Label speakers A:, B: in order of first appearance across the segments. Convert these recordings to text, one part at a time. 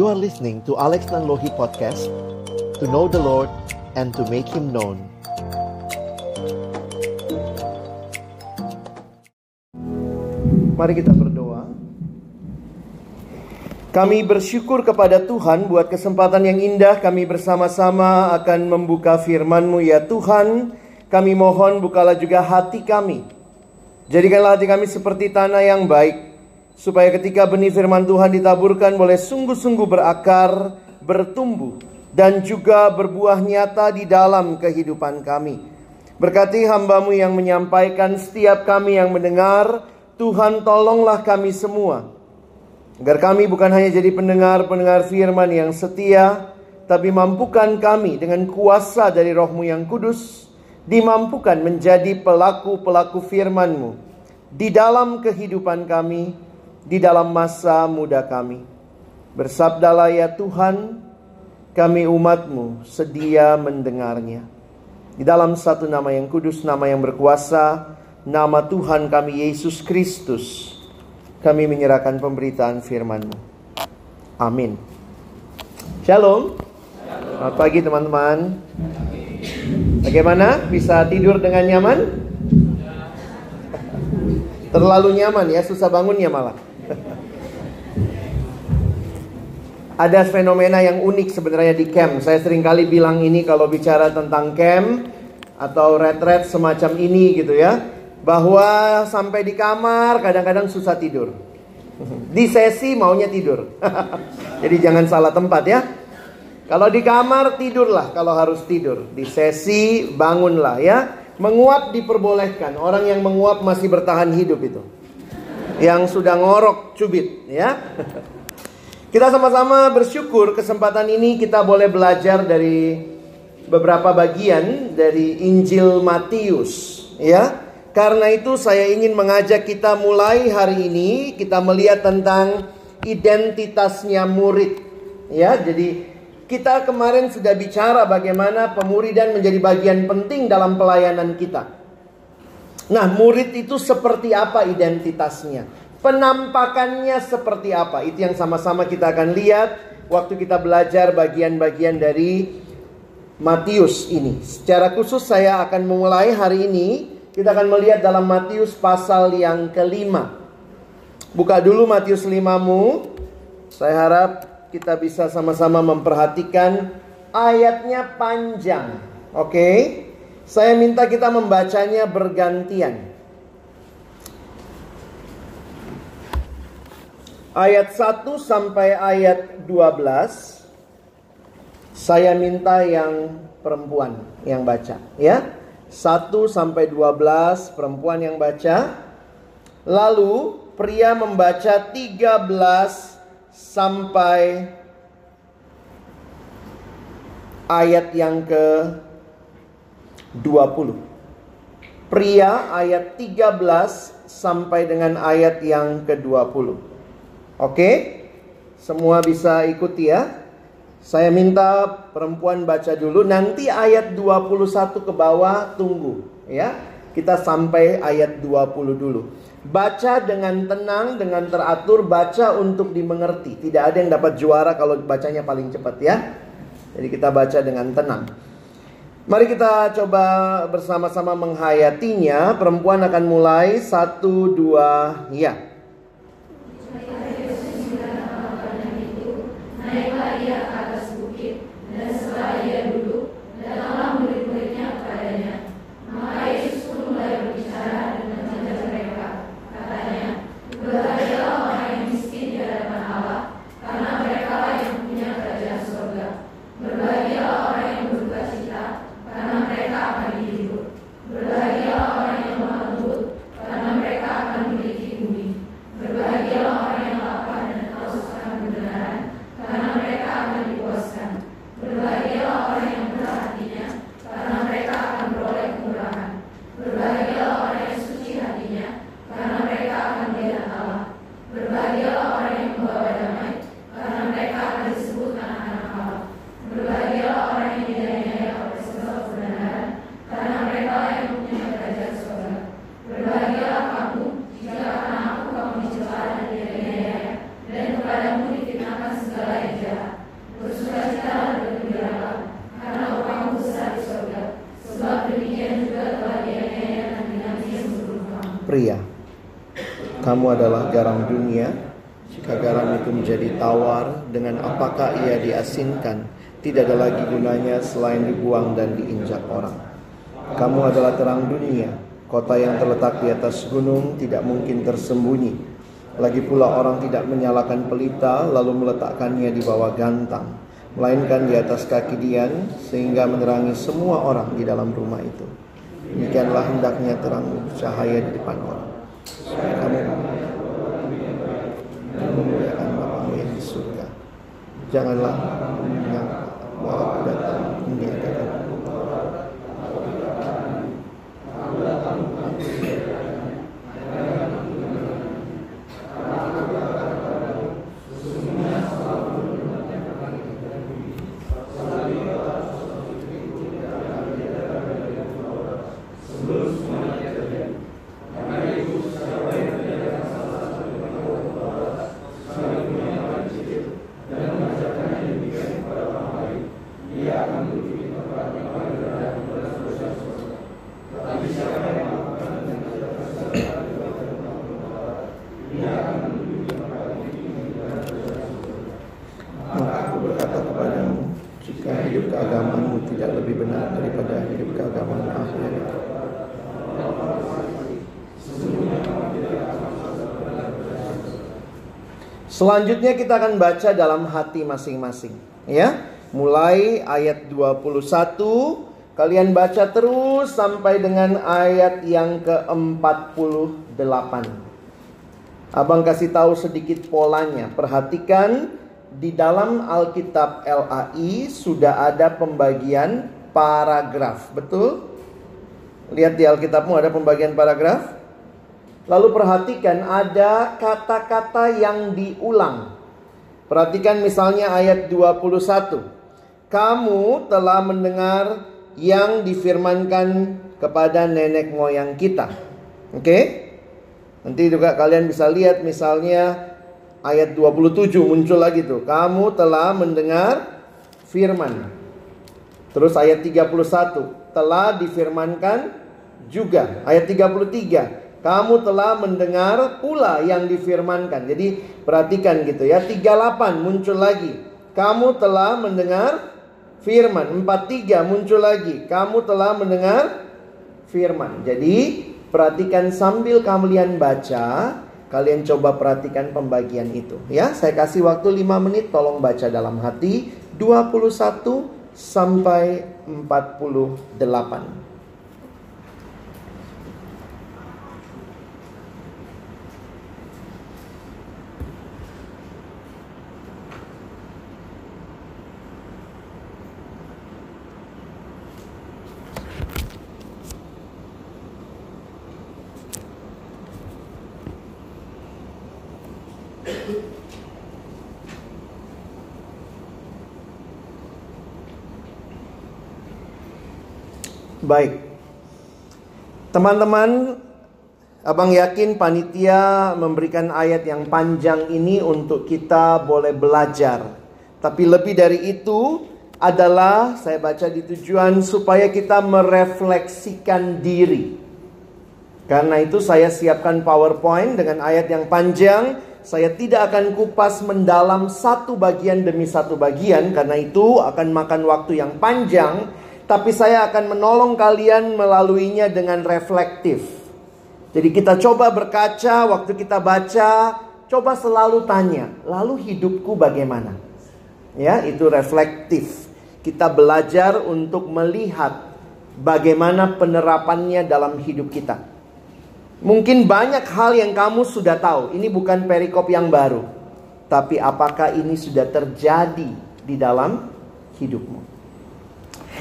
A: You are listening to Alex Nanlohi Podcast To know the Lord and to make Him known
B: Mari kita berdoa. Kami bersyukur kepada Tuhan buat kesempatan yang indah kami bersama-sama akan membuka firman-Mu ya Tuhan. Kami mohon bukalah juga hati kami. Jadikanlah hati kami seperti tanah yang baik. Supaya ketika benih firman Tuhan ditaburkan boleh sungguh-sungguh berakar, bertumbuh. Dan juga berbuah nyata di dalam kehidupan kami. Berkati hambamu yang menyampaikan setiap kami yang mendengar. Tuhan tolonglah kami semua. Agar kami bukan hanya jadi pendengar-pendengar firman yang setia. Tapi mampukan kami dengan kuasa dari rohmu yang kudus. Dimampukan menjadi pelaku-pelaku firmanmu. Di dalam kehidupan kami. Di dalam masa muda kami. Bersabdalah ya Tuhan. Kami umatmu sedia mendengarnya. Di dalam satu nama yang kudus, nama yang berkuasa, nama Tuhan kami Yesus Kristus, kami menyerahkan pemberitaan firman-Mu. Amin. Shalom. Selamat pagi teman-teman. Bagaimana? Bisa tidur dengan nyaman? Terlalu nyaman ya, susah bangunnya malah. Ada fenomena yang unik sebenarnya di camp. Saya sering kali bilang ini kalau bicara tentang camp atau retret semacam ini gitu ya. Bahwa sampai di kamar kadang-kadang susah tidur. Di sesi maunya tidur. Jadi jangan salah tempat ya. Kalau di kamar tidurlah kalau harus tidur. Di sesi bangunlah ya. Menguap diperbolehkan. Orang yang menguap masih bertahan hidup itu. Yang sudah ngorok cubit ya. Kita sama-sama bersyukur kesempatan ini kita boleh belajar dari beberapa bagian dari Injil Matius, ya. Karena itu saya ingin mengajak kita mulai hari ini kita melihat tentang identitasnya murid, ya. Jadi kita kemarin sudah bicara bagaimana pemuridan menjadi bagian penting dalam pelayanan kita. Nah, murid itu seperti apa identitasnya? Penampakannya seperti apa? Itu yang sama-sama kita akan lihat waktu kita belajar bagian-bagian dari Matius ini. Secara khusus saya akan memulai hari ini. Kita akan melihat dalam Matius pasal yang kelima. Buka dulu Matius 5-mu. Saya harap kita bisa sama-sama memperhatikan ayatnya panjang. Oke. Saya minta kita membacanya bergantian. Ayat 1 sampai ayat 12 saya minta yang perempuan yang baca ya. 1 sampai 12 perempuan yang baca. Lalu pria membaca 13 sampai ayat yang ke 20 Pria ayat 13 sampai dengan ayat yang ke-20 Oke? Semua bisa ikuti ya. Saya minta perempuan baca dulu nanti ayat 21 ke bawah tunggu ya. Kita sampai ayat 20 dulu. Baca dengan tenang, dengan teratur, baca untuk dimengerti. Tidak ada yang dapat juara kalau bacanya paling cepat ya. Jadi kita baca dengan tenang. Mari kita coba bersama-sama menghayatinya. Perempuan akan mulai satu dua ya.
C: Naiklah ia ke
B: Kamu adalah garam dunia. Jika garam itu menjadi tawar, dengan apakah ia diasinkan? Tidak ada lagi gunanya selain dibuang dan diinjak orang. Kamu adalah terang dunia. Kota yang terletak di atas gunung tidak mungkin tersembunyi. Lagi pula orang tidak menyalakan pelita lalu meletakkannya di bawah gantang, melainkan di atas kaki dian sehingga menerangi semua orang di dalam rumah itu. Demikianlah hendaknya terang cahaya di depan orang. Supaya kamu memuliakan yang di surga. Janganlah menyangka bahwa aku datang meniadakan Maka aku berkata kepadamu, jika hidup keagamaanmu tidak lebih benar daripada hidup keagamaan akhir itu. Selanjutnya kita akan baca dalam hati masing-masing, ya. Mulai ayat 21, kalian baca terus sampai dengan ayat yang ke-48. Abang kasih tahu sedikit polanya. Perhatikan di dalam Alkitab LAI sudah ada pembagian paragraf, betul? Lihat di Alkitabmu ada pembagian paragraf. Lalu perhatikan ada kata-kata yang diulang. Perhatikan misalnya ayat 21. Kamu telah mendengar yang difirmankan kepada nenek moyang kita. Oke? Nanti juga kalian bisa lihat misalnya ayat 27 muncul lagi tuh. Kamu telah mendengar firman. Terus ayat 31 telah difirmankan juga. Ayat 33 kamu telah mendengar pula yang difirmankan. Jadi perhatikan gitu ya. 38 muncul lagi. Kamu telah mendengar firman. 43 muncul lagi. Kamu telah mendengar firman. Jadi perhatikan sambil kalian baca, kalian coba perhatikan pembagian itu ya. Saya kasih waktu 5 menit tolong baca dalam hati 21 sampai 48. Baik. Teman-teman, Abang yakin panitia memberikan ayat yang panjang ini untuk kita boleh belajar. Tapi lebih dari itu adalah saya baca di tujuan supaya kita merefleksikan diri. Karena itu saya siapkan PowerPoint dengan ayat yang panjang. Saya tidak akan kupas mendalam satu bagian demi satu bagian karena itu akan makan waktu yang panjang tapi saya akan menolong kalian melaluinya dengan reflektif. Jadi kita coba berkaca waktu kita baca, coba selalu tanya, lalu hidupku bagaimana? Ya, itu reflektif. Kita belajar untuk melihat bagaimana penerapannya dalam hidup kita. Mungkin banyak hal yang kamu sudah tahu, ini bukan perikop yang baru. Tapi apakah ini sudah terjadi di dalam hidupmu?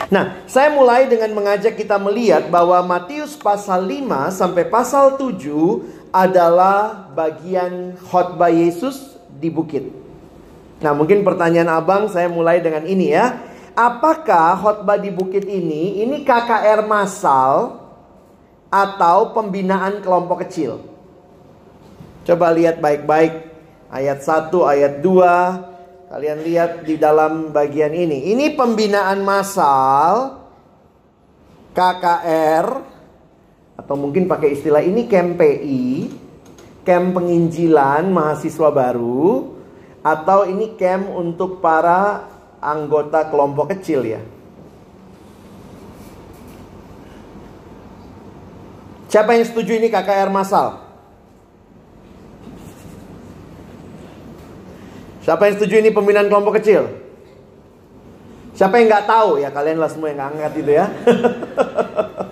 B: Nah, saya mulai dengan mengajak kita melihat bahwa Matius pasal 5 sampai pasal 7 adalah bagian khotbah Yesus di bukit. Nah, mungkin pertanyaan Abang saya mulai dengan ini ya. Apakah khotbah di bukit ini ini KKR massal atau pembinaan kelompok kecil? Coba lihat baik-baik ayat 1, ayat 2, Kalian lihat di dalam bagian ini. Ini pembinaan massal KKR atau mungkin pakai istilah ini KMPI, camp penginjilan mahasiswa baru atau ini camp untuk para anggota kelompok kecil ya. Siapa yang setuju ini KKR masal? Siapa yang setuju ini pembinaan kelompok kecil? Siapa yang nggak tahu ya kalian lah semua yang angkat itu ya.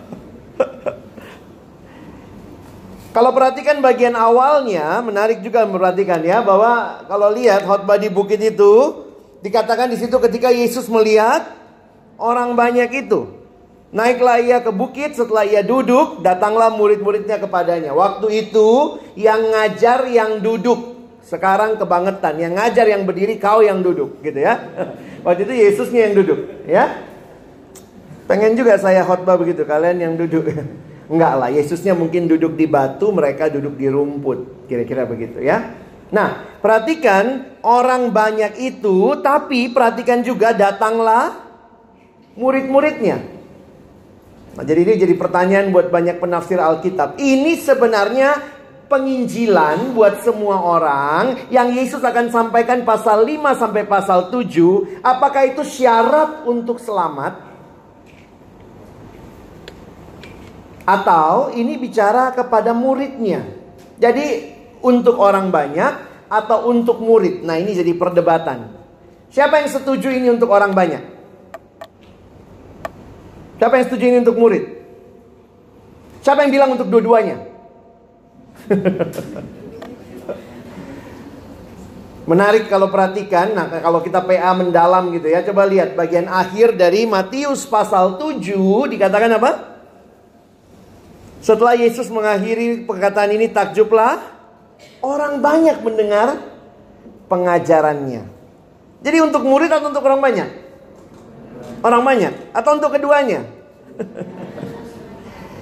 B: Kalau perhatikan bagian awalnya, menarik juga memperhatikan ya bahwa kalau lihat khotbah di bukit itu dikatakan di situ ketika Yesus melihat orang banyak itu, naiklah ia ke bukit setelah ia duduk, datanglah murid-muridnya kepadanya. Waktu itu yang ngajar yang duduk, sekarang kebangetan yang ngajar yang berdiri kau yang duduk gitu ya. Waktu itu Yesusnya yang duduk ya. Pengen juga saya khotbah begitu, kalian yang duduk. Enggak lah, Yesusnya mungkin duduk di batu, mereka duduk di rumput. Kira-kira begitu ya. Nah, perhatikan orang banyak itu, tapi perhatikan juga datanglah murid-muridnya. Nah, jadi ini jadi pertanyaan buat banyak penafsir Alkitab. Ini sebenarnya penginjilan buat semua orang yang Yesus akan sampaikan pasal 5 sampai pasal 7. Apakah itu syarat untuk selamat? Atau ini bicara kepada muridnya. Jadi untuk orang banyak atau untuk murid. Nah ini jadi perdebatan. Siapa yang setuju ini untuk orang banyak? Siapa yang setuju ini untuk murid? Siapa yang bilang untuk dua-duanya? Menarik kalau perhatikan, nah kalau kita PA mendalam gitu ya, coba lihat bagian akhir dari Matius pasal 7 dikatakan apa? Setelah Yesus mengakhiri perkataan ini takjublah orang banyak mendengar pengajarannya. Jadi untuk murid atau untuk orang banyak? Orang banyak atau untuk keduanya?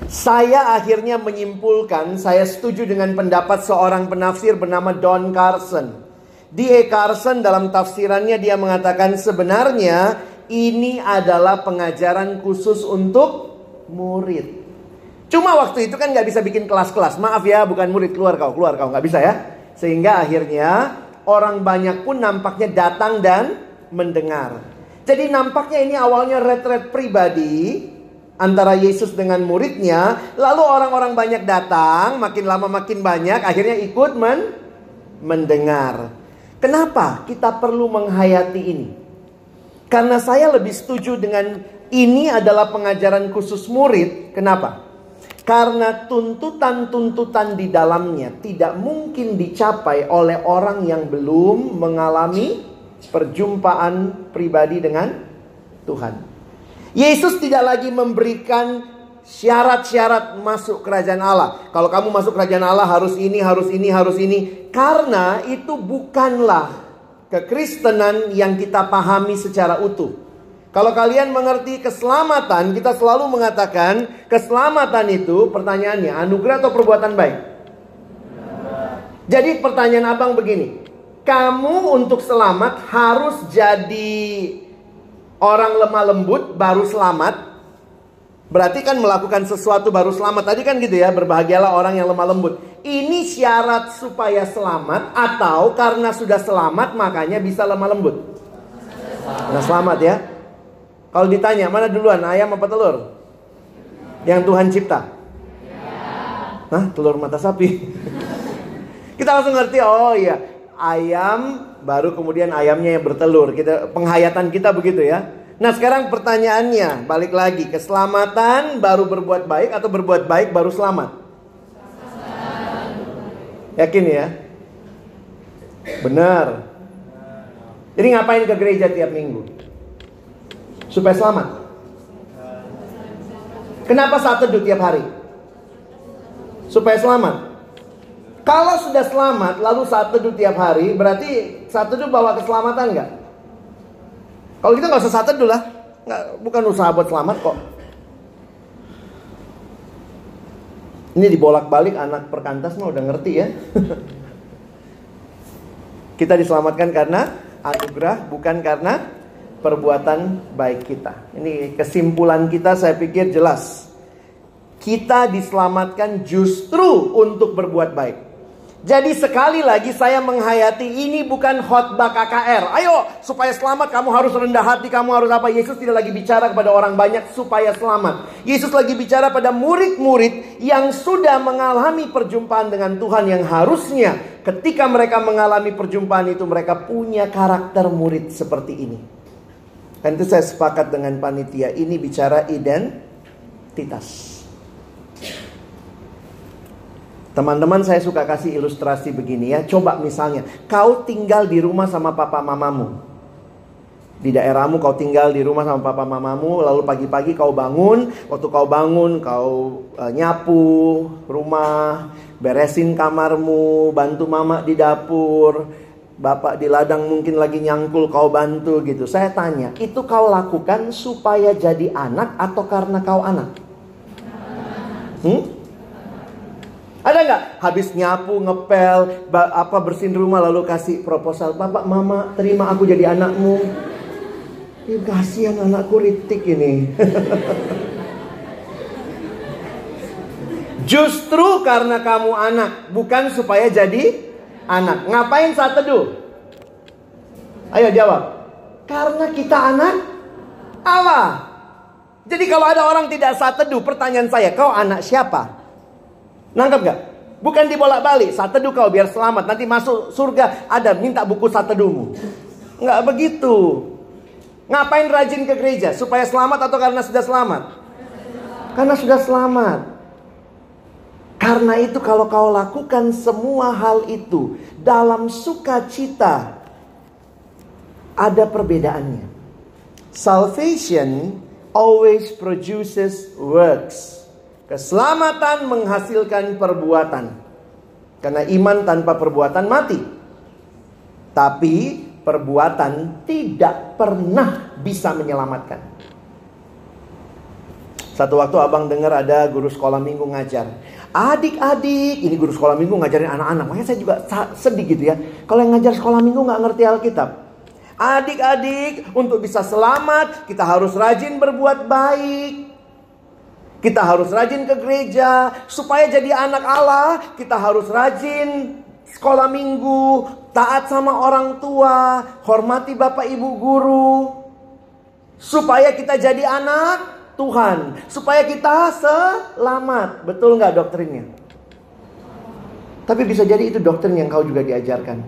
B: saya akhirnya menyimpulkan saya setuju dengan pendapat seorang penafsir bernama Don Carson. D.A. Carson dalam tafsirannya dia mengatakan sebenarnya ini adalah pengajaran khusus untuk murid. Cuma waktu itu kan nggak bisa bikin kelas-kelas. Maaf ya, bukan murid keluar kau, keluar kau nggak bisa ya. Sehingga akhirnya orang banyak pun nampaknya datang dan mendengar. Jadi nampaknya ini awalnya retret pribadi antara Yesus dengan muridnya. Lalu orang-orang banyak datang, makin lama makin banyak, akhirnya ikut men mendengar. Kenapa kita perlu menghayati ini? Karena saya lebih setuju dengan ini adalah pengajaran khusus murid. Kenapa? Karena tuntutan-tuntutan di dalamnya tidak mungkin dicapai oleh orang yang belum mengalami perjumpaan pribadi dengan Tuhan. Yesus tidak lagi memberikan syarat-syarat masuk kerajaan Allah. Kalau kamu masuk kerajaan Allah harus ini, harus ini, harus ini. Karena itu bukanlah kekristenan yang kita pahami secara utuh. Kalau kalian mengerti keselamatan, kita selalu mengatakan keselamatan itu pertanyaannya anugerah atau perbuatan baik. Jadi pertanyaan abang begini, kamu untuk selamat harus jadi orang lemah lembut baru selamat. Berarti kan melakukan sesuatu baru selamat. Tadi kan gitu ya, berbahagialah orang yang lemah lembut. Ini syarat supaya selamat atau karena sudah selamat makanya bisa lemah lembut. Nah selamat ya. Kalau ditanya mana duluan ayam apa telur? Yang Tuhan cipta. Hah, telur mata sapi. Kita langsung ngerti, oh iya, ayam baru kemudian ayamnya yang bertelur. Kita penghayatan kita begitu ya. Nah, sekarang pertanyaannya, balik lagi, keselamatan baru berbuat baik atau berbuat baik baru selamat? Yakin ya? Benar. Jadi ngapain ke gereja tiap minggu? supaya selamat. Kenapa saat teduh tiap hari? Supaya selamat. Kalau sudah selamat lalu saat teduh tiap hari, berarti saat teduh bawa keselamatan nggak? Kalau kita nggak usah saat teduh lah, nggak, bukan usaha buat selamat kok. Ini dibolak-balik anak perkantas mah udah ngerti ya. kita diselamatkan karena anugerah, bukan karena perbuatan baik kita. Ini kesimpulan kita saya pikir jelas. Kita diselamatkan justru untuk berbuat baik. Jadi sekali lagi saya menghayati ini bukan khotbah KKR. Ayo supaya selamat kamu harus rendah hati, kamu harus apa? Yesus tidak lagi bicara kepada orang banyak supaya selamat. Yesus lagi bicara pada murid-murid yang sudah mengalami perjumpaan dengan Tuhan yang harusnya ketika mereka mengalami perjumpaan itu mereka punya karakter murid seperti ini. Dan saya sepakat dengan panitia. Ini bicara identitas. Teman-teman saya suka kasih ilustrasi begini ya. Coba misalnya, kau tinggal di rumah sama papa mamamu. Di daerahmu kau tinggal di rumah sama papa mamamu, lalu pagi-pagi kau bangun, waktu kau bangun kau uh, nyapu rumah, beresin kamarmu, bantu mama di dapur, bapak di ladang mungkin lagi nyangkul kau bantu gitu. Saya tanya, itu kau lakukan supaya jadi anak atau karena kau anak? Hmm? Ada nggak habis nyapu, ngepel, apa bersihin rumah lalu kasih proposal, Bapak, Mama, terima aku jadi anakmu. Ya, kasihan anakku ritik ini. Justru karena kamu anak, bukan supaya jadi anak. Ngapain saat teduh? Ayo jawab. Karena kita anak Allah. Jadi kalau ada orang tidak saat teduh, pertanyaan saya, kau anak siapa? Nangkep gak? Bukan dibolak-balik, saat teduh kau biar selamat. Nanti masuk surga ada minta buku saat teduhmu. Nggak begitu. Ngapain rajin ke gereja? Supaya selamat atau karena sudah selamat? Karena sudah selamat. Karena itu kalau kau lakukan semua hal itu dalam sukacita ada perbedaannya. Salvation always produces works. Keselamatan menghasilkan perbuatan. Karena iman tanpa perbuatan mati. Tapi perbuatan tidak pernah bisa menyelamatkan. Satu waktu abang dengar ada guru sekolah minggu ngajar. Adik-adik, ini guru sekolah minggu ngajarin anak-anak. Makanya saya juga sedih gitu ya. Kalau yang ngajar sekolah minggu nggak ngerti Alkitab. Adik-adik, untuk bisa selamat, kita harus rajin berbuat baik. Kita harus rajin ke gereja supaya jadi anak Allah. Kita harus rajin sekolah minggu, taat sama orang tua, hormati bapak ibu guru. Supaya kita jadi anak Tuhan, supaya kita selamat. Betul nggak doktrinnya? Tapi bisa jadi itu doktrin yang kau juga diajarkan.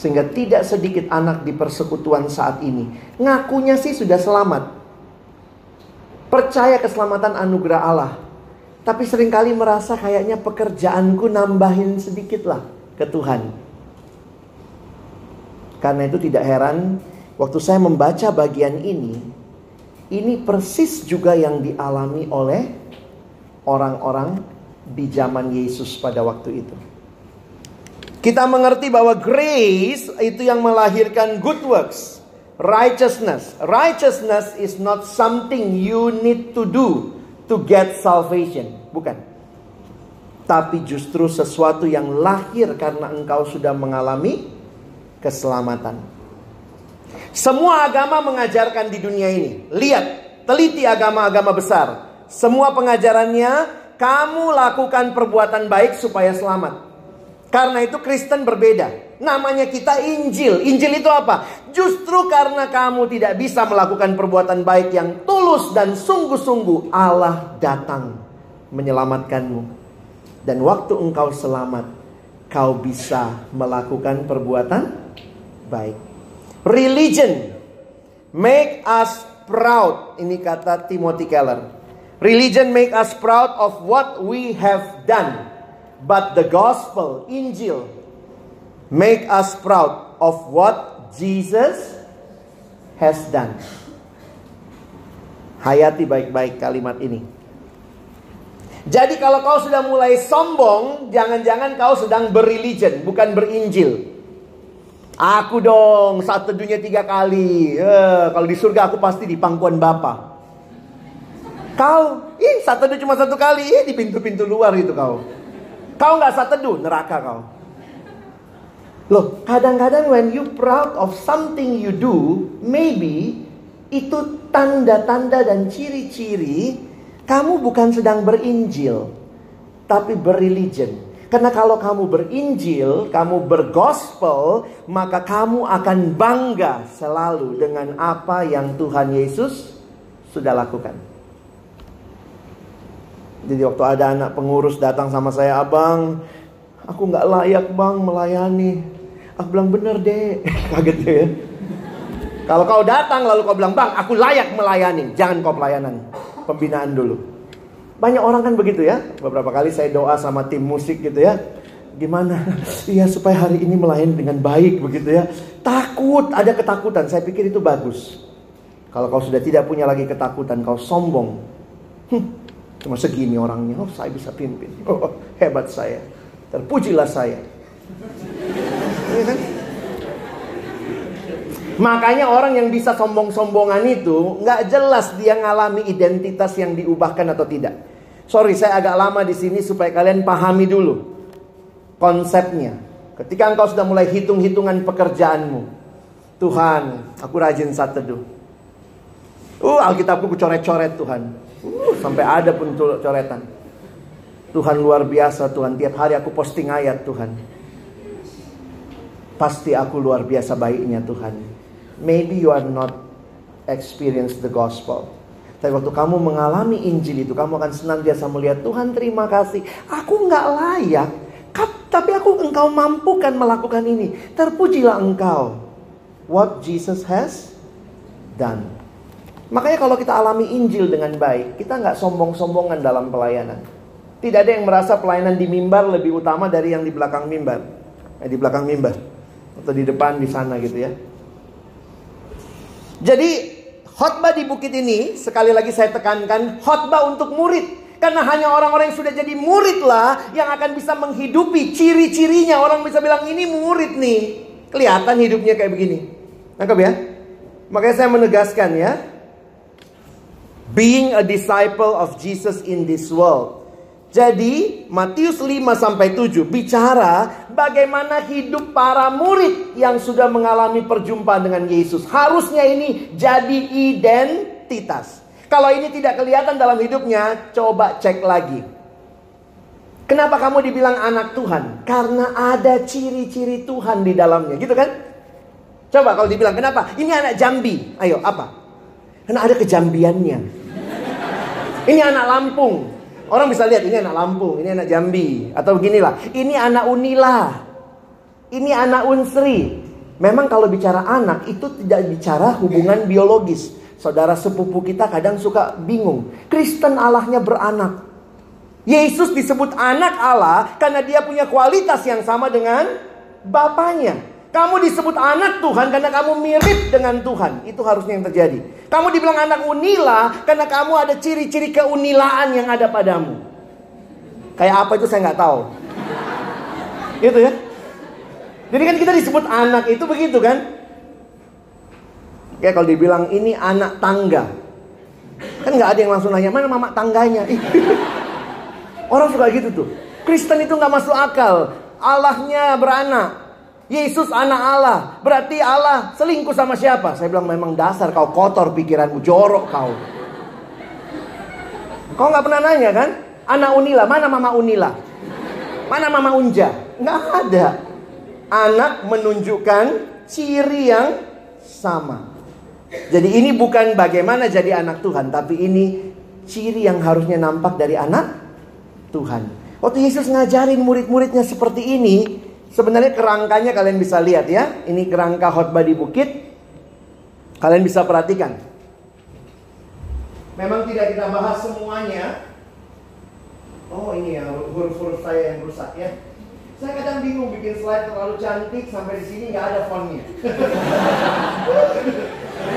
B: Sehingga tidak sedikit anak di persekutuan saat ini. Ngakunya sih sudah selamat. Percaya keselamatan anugerah Allah. Tapi sering kali merasa kayaknya pekerjaanku nambahin sedikit lah ke Tuhan. Karena itu tidak heran waktu saya membaca bagian ini, ini persis juga yang dialami oleh orang-orang di zaman Yesus pada waktu itu. Kita mengerti bahwa grace itu yang melahirkan good works righteousness. Righteousness is not something you need to do to get salvation. Bukan. Tapi justru sesuatu yang lahir karena engkau sudah mengalami keselamatan. Semua agama mengajarkan di dunia ini. Lihat, teliti agama-agama besar. Semua pengajarannya, kamu lakukan perbuatan baik supaya selamat. Karena itu Kristen berbeda. Namanya kita Injil. Injil itu apa? Justru karena kamu tidak bisa melakukan perbuatan baik yang tulus dan sungguh-sungguh Allah datang menyelamatkanmu. Dan waktu engkau selamat, kau bisa melakukan perbuatan baik. Religion make us proud. Ini kata Timothy Keller. Religion make us proud of what we have done But the gospel, Injil, make us proud of what Jesus has done. Hayati baik-baik kalimat ini. Jadi kalau kau sudah mulai sombong, jangan-jangan kau sedang berreligion, bukan berinjil. Aku dong, saat teduhnya tiga kali. Eh, kalau di surga aku pasti di pangkuan Bapa. Kau, ih saat teduh cuma satu kali, ih di pintu-pintu luar itu kau. Kau nggak saat teduh, neraka kau. Loh, kadang-kadang when you proud of something you do, maybe itu tanda-tanda dan ciri-ciri kamu bukan sedang berinjil, tapi berreligion. Karena kalau kamu berinjil, kamu bergospel, maka kamu akan bangga selalu dengan apa yang Tuhan Yesus sudah lakukan. Jadi waktu ada anak pengurus datang sama saya, abang, aku nggak layak bang melayani. Aku bilang bener deh, kaget ya. Kalau kau datang lalu kau bilang bang, aku layak melayani, jangan kau pelayanan, pembinaan dulu. Banyak orang kan begitu ya. Beberapa kali saya doa sama tim musik gitu ya. Gimana? Iya supaya hari ini melayani dengan baik begitu ya. Takut, ada ketakutan. Saya pikir itu bagus. Kalau kau sudah tidak punya lagi ketakutan, kau sombong. Cuma segini orangnya. Oh, saya bisa pimpin. Oh, hebat saya. Terpujilah saya. Ya kan? Makanya orang yang bisa sombong-sombongan itu nggak jelas dia ngalami identitas yang diubahkan atau tidak. Sorry, saya agak lama di sini supaya kalian pahami dulu konsepnya. Ketika engkau sudah mulai hitung-hitungan pekerjaanmu, Tuhan, aku rajin saat teduh. Uh, Alkitabku coret-coret Tuhan. Uh, sampai ada pun coretan. Tuhan luar biasa Tuhan. Tiap hari aku posting ayat Tuhan. Pasti aku luar biasa baiknya Tuhan. Maybe you are not experience the gospel. Tapi waktu kamu mengalami Injil itu, kamu akan senantiasa melihat Tuhan terima kasih. Aku nggak layak, tapi aku engkau mampukan melakukan ini. Terpujilah engkau. What Jesus has done. Makanya kalau kita alami Injil dengan baik, kita nggak sombong-sombongan dalam pelayanan. Tidak ada yang merasa pelayanan di mimbar lebih utama dari yang di belakang mimbar. Eh, di belakang mimbar. Atau di depan di sana gitu ya. Jadi Khotbah di bukit ini, sekali lagi saya tekankan, khotbah untuk murid. Karena hanya orang-orang yang sudah jadi murid lah yang akan bisa menghidupi ciri-cirinya. Orang bisa bilang ini murid nih. Kelihatan hidupnya kayak begini. Nangkep ya? Makanya saya menegaskan ya. Being a disciple of Jesus in this world jadi Matius 5 sampai 7 bicara bagaimana hidup para murid yang sudah mengalami perjumpaan dengan Yesus. Harusnya ini jadi identitas. Kalau ini tidak kelihatan dalam hidupnya, coba cek lagi. Kenapa kamu dibilang anak Tuhan? Karena ada ciri-ciri Tuhan di dalamnya, gitu kan? Coba kalau dibilang kenapa? Ini anak Jambi. Ayo, apa? Karena ada kejambiannya. Ini anak Lampung. Orang bisa lihat ini anak Lampung, ini anak Jambi, atau beginilah. Ini anak Unila, ini anak Unsri. Memang kalau bicara anak itu tidak bicara hubungan biologis. Saudara sepupu kita kadang suka bingung. Kristen Allahnya beranak. Yesus disebut anak Allah karena dia punya kualitas yang sama dengan Bapaknya. Kamu disebut anak Tuhan karena kamu mirip dengan Tuhan. Itu harusnya yang terjadi. Kamu dibilang anak unila karena kamu ada ciri-ciri keunilaan yang ada padamu. Kayak apa itu saya nggak tahu. Itu ya. Jadi kan kita disebut anak itu begitu kan? Kayak kalau dibilang ini anak tangga. Kan nggak ada yang langsung nanya, mana mama tangganya? Orang suka gitu tuh. Kristen itu nggak masuk akal. Allahnya beranak. Yesus anak Allah. Berarti Allah selingkuh sama siapa? Saya bilang memang dasar kau kotor pikiranmu. Jorok kau. Kau nggak pernah nanya kan? Anak Unila. Mana mama Unila? Mana mama Unja? Nggak ada. Anak menunjukkan ciri yang sama. Jadi ini bukan bagaimana jadi anak Tuhan. Tapi ini ciri yang harusnya nampak dari anak Tuhan. Waktu Yesus ngajarin murid-muridnya seperti ini, Sebenarnya kerangkanya kalian bisa lihat ya. Ini kerangka khotbah di bukit. Kalian bisa perhatikan. Memang tidak kita bahas semuanya. Oh ini ya huruf-huruf saya yang rusak ya. Saya kadang bingung bikin slide terlalu cantik sampai di sini nggak ada fontnya.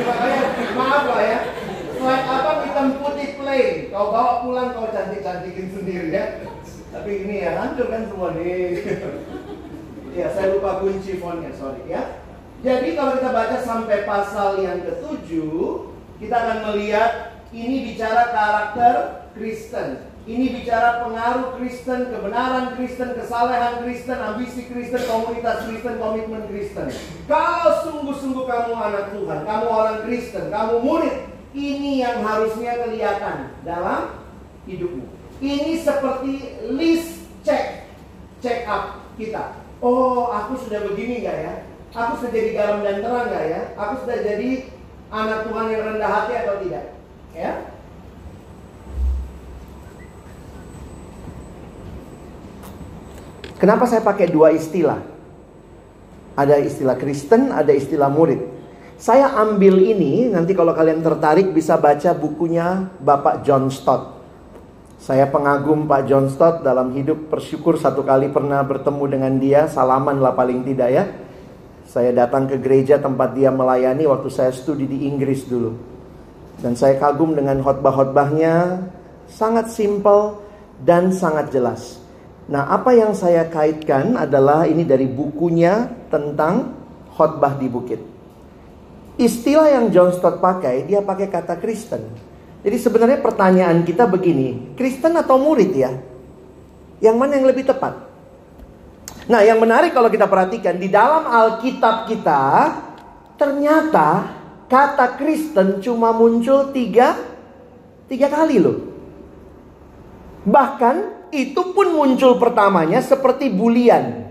B: Makanya maaf lah ya. Slide apa hitam putih plain. Kau bawa pulang kau cantik-cantikin sendiri ya. Tapi ini ya hancur kan semua nih. Ya, saya lupa kunci fontnya, sorry ya. Jadi kalau kita baca sampai pasal yang ketujuh, kita akan melihat ini bicara karakter Kristen. Ini bicara pengaruh Kristen, kebenaran Kristen, kesalehan Kristen, ambisi Kristen, komunitas Kristen, komitmen Kristen. Kalau sungguh-sungguh kamu anak Tuhan, kamu orang Kristen, kamu murid, ini yang harusnya kelihatan dalam hidupmu. Ini seperti list check, check up kita. Oh, aku sudah begini nggak ya? Aku sudah jadi garam dan terang nggak ya? Aku sudah jadi anak Tuhan yang rendah hati atau tidak? Ya? Kenapa saya pakai dua istilah? Ada istilah Kristen, ada istilah murid. Saya ambil ini, nanti kalau kalian tertarik bisa baca bukunya Bapak John Stott. Saya pengagum Pak John Stott dalam hidup bersyukur satu kali pernah bertemu dengan dia, salaman lah paling tidak ya. Saya datang ke gereja tempat dia melayani waktu saya studi di Inggris dulu. Dan saya kagum dengan khotbah-khotbahnya, sangat simpel dan sangat jelas. Nah, apa yang saya kaitkan adalah ini dari bukunya tentang khotbah di bukit. Istilah yang John Stott pakai, dia pakai kata Kristen. Jadi sebenarnya pertanyaan kita begini, Kristen atau murid ya? Yang mana yang lebih tepat? Nah, yang menarik kalau kita perhatikan di dalam Alkitab kita, ternyata kata Kristen cuma muncul tiga, tiga kali loh. Bahkan itu pun muncul pertamanya seperti bulian.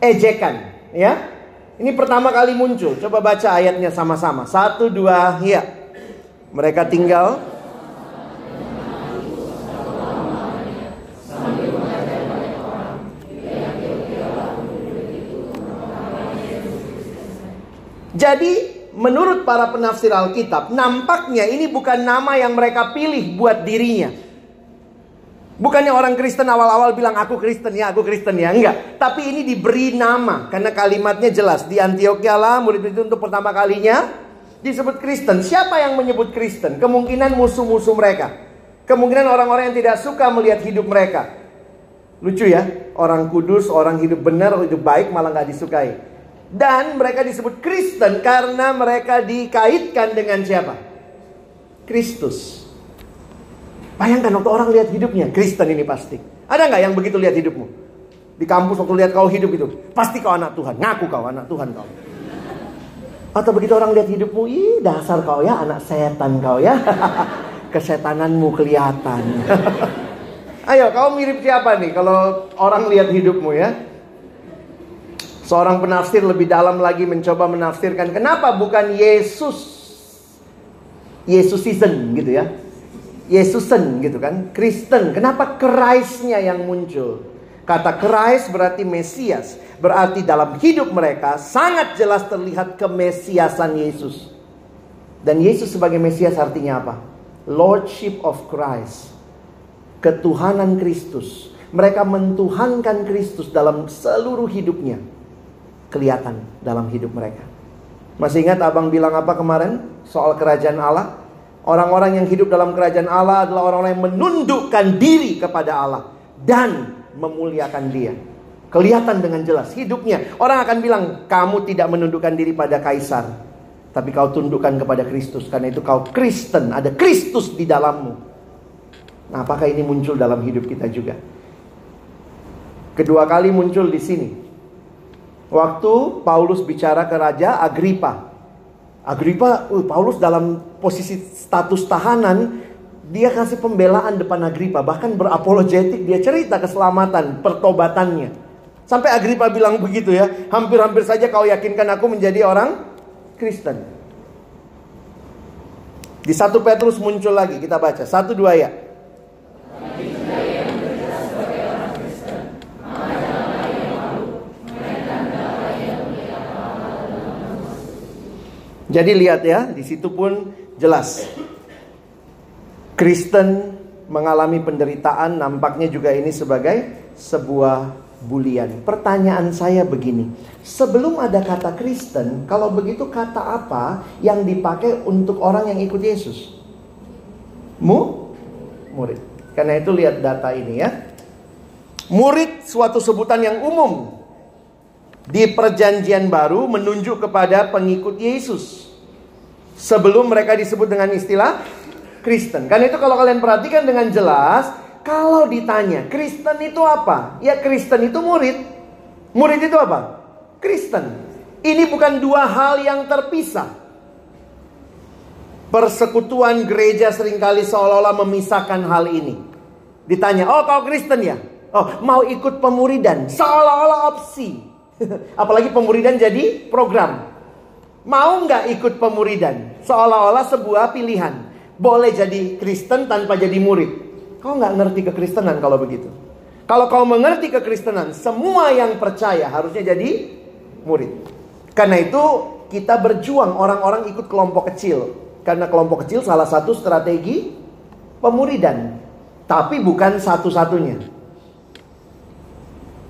B: Ejekan, ya. Ini pertama kali muncul. Coba baca ayatnya sama-sama. Satu, dua, ya. Mereka tinggal Jadi menurut para penafsir Alkitab, nampaknya ini bukan nama yang mereka pilih buat dirinya. Bukannya orang Kristen awal-awal bilang aku Kristen ya, aku Kristen ya. Enggak. Tapi ini diberi nama. Karena kalimatnya jelas. Di Antioquia lah murid itu untuk pertama kalinya disebut Kristen. Siapa yang menyebut Kristen? Kemungkinan musuh-musuh mereka. Kemungkinan orang-orang yang tidak suka melihat hidup mereka. Lucu ya. Orang kudus, orang hidup benar, hidup baik malah nggak disukai. Dan mereka disebut Kristen karena mereka dikaitkan dengan siapa? Kristus. Bayangkan waktu orang lihat hidupnya, Kristen ini pasti. Ada nggak yang begitu lihat hidupmu? Di kampus waktu lihat kau hidup itu, pasti kau anak Tuhan, ngaku kau anak Tuhan kau. Atau begitu orang lihat hidupmu, ih dasar kau ya anak setan kau ya. Kesetananmu kelihatan. Ayo, kau mirip siapa nih kalau orang lihat hidupmu ya? Seorang penafsir lebih dalam lagi mencoba menafsirkan kenapa bukan Yesus Yesus season gitu ya. Yesusen gitu kan, Kristen. Kenapa Christ-nya yang muncul? Kata Christ berarti Mesias. Berarti dalam hidup mereka sangat jelas terlihat kemesiasan Yesus. Dan Yesus sebagai Mesias artinya apa? Lordship of Christ. Ketuhanan Kristus. Mereka mentuhankan Kristus dalam seluruh hidupnya. Kelihatan dalam hidup mereka. Masih ingat abang bilang apa kemarin? Soal kerajaan Allah? Orang-orang yang hidup dalam kerajaan Allah adalah orang-orang yang menundukkan diri kepada Allah dan memuliakan Dia. Kelihatan dengan jelas hidupnya. Orang akan bilang, "Kamu tidak menundukkan diri pada kaisar, tapi kau tundukkan kepada Kristus karena itu kau Kristen, ada Kristus di dalammu." Nah, apakah ini muncul dalam hidup kita juga? Kedua kali muncul di sini. Waktu Paulus bicara ke Raja Agripa, Agripa, uh, Paulus dalam posisi status tahanan, dia kasih pembelaan depan Agripa, bahkan berapologetik, dia cerita keselamatan, pertobatannya. Sampai Agripa bilang begitu ya, hampir-hampir saja kau yakinkan aku menjadi orang Kristen. Di satu Petrus muncul lagi, kita baca, satu dua ya. Jadi lihat ya, di situ pun jelas. Kristen mengalami penderitaan, nampaknya juga ini sebagai sebuah bulian. Pertanyaan saya begini, sebelum ada kata Kristen, kalau begitu kata apa yang dipakai untuk orang yang ikut Yesus? Mu? Murid. Karena itu lihat data ini ya. Murid suatu sebutan yang umum di perjanjian baru menunjuk kepada pengikut Yesus. Sebelum mereka disebut dengan istilah Kristen. Kan itu kalau kalian perhatikan dengan jelas, kalau ditanya Kristen itu apa? Ya Kristen itu murid. Murid itu apa? Kristen. Ini bukan dua hal yang terpisah. Persekutuan gereja sering kali seolah-olah memisahkan hal ini. Ditanya, oh kau Kristen ya? Oh mau ikut pemuridan? Seolah-olah opsi. Apalagi pemuridan jadi program. Mau nggak ikut pemuridan? Seolah-olah sebuah pilihan. Boleh jadi Kristen tanpa jadi murid. Kau nggak ngerti kekristenan kalau begitu. Kalau kau mengerti kekristenan, semua yang percaya harusnya jadi murid. Karena itu kita berjuang orang-orang ikut kelompok kecil. Karena kelompok kecil salah satu strategi pemuridan. Tapi bukan satu-satunya.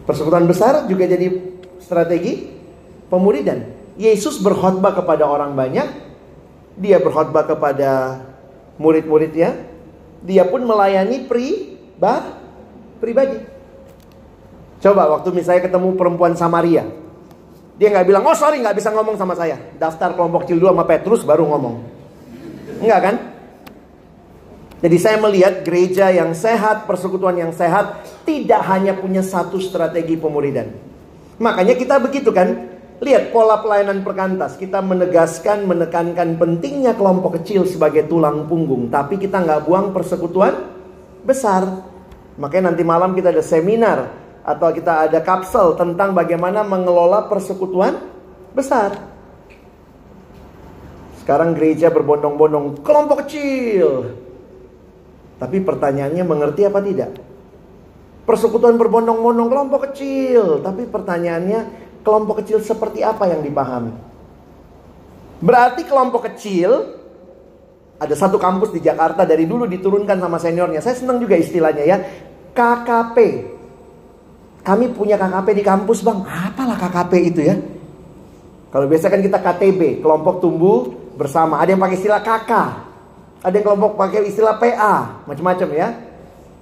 B: Persekutuan besar juga jadi strategi pemuridan. Yesus berkhotbah kepada orang banyak. Dia berkhotbah kepada murid-muridnya. Dia pun melayani pri, bah, pribadi. Coba waktu misalnya ketemu perempuan Samaria. Dia nggak bilang, oh sorry nggak bisa ngomong sama saya. Daftar kelompok kecil dulu sama Petrus baru ngomong. Enggak kan? Jadi saya melihat gereja yang sehat, persekutuan yang sehat tidak hanya punya satu strategi pemuridan. Makanya kita begitu kan? Lihat pola pelayanan perkantas. Kita menegaskan, menekankan pentingnya kelompok kecil sebagai tulang punggung. Tapi kita nggak buang persekutuan besar. Makanya nanti malam kita ada seminar. Atau kita ada kapsel tentang bagaimana mengelola persekutuan besar. Sekarang gereja berbondong-bondong kelompok kecil. Tapi pertanyaannya mengerti apa tidak? Persekutuan berbondong-bondong kelompok kecil. Tapi pertanyaannya kelompok kecil seperti apa yang dipahami? Berarti kelompok kecil ada satu kampus di Jakarta dari dulu diturunkan sama seniornya. Saya senang juga istilahnya ya. KKP. Kami punya KKP di kampus bang. Apalah KKP itu ya? Kalau biasa kan kita KTB, kelompok tumbuh bersama. Ada yang pakai istilah kakak. Ada yang kelompok pakai istilah PA, macam-macam ya.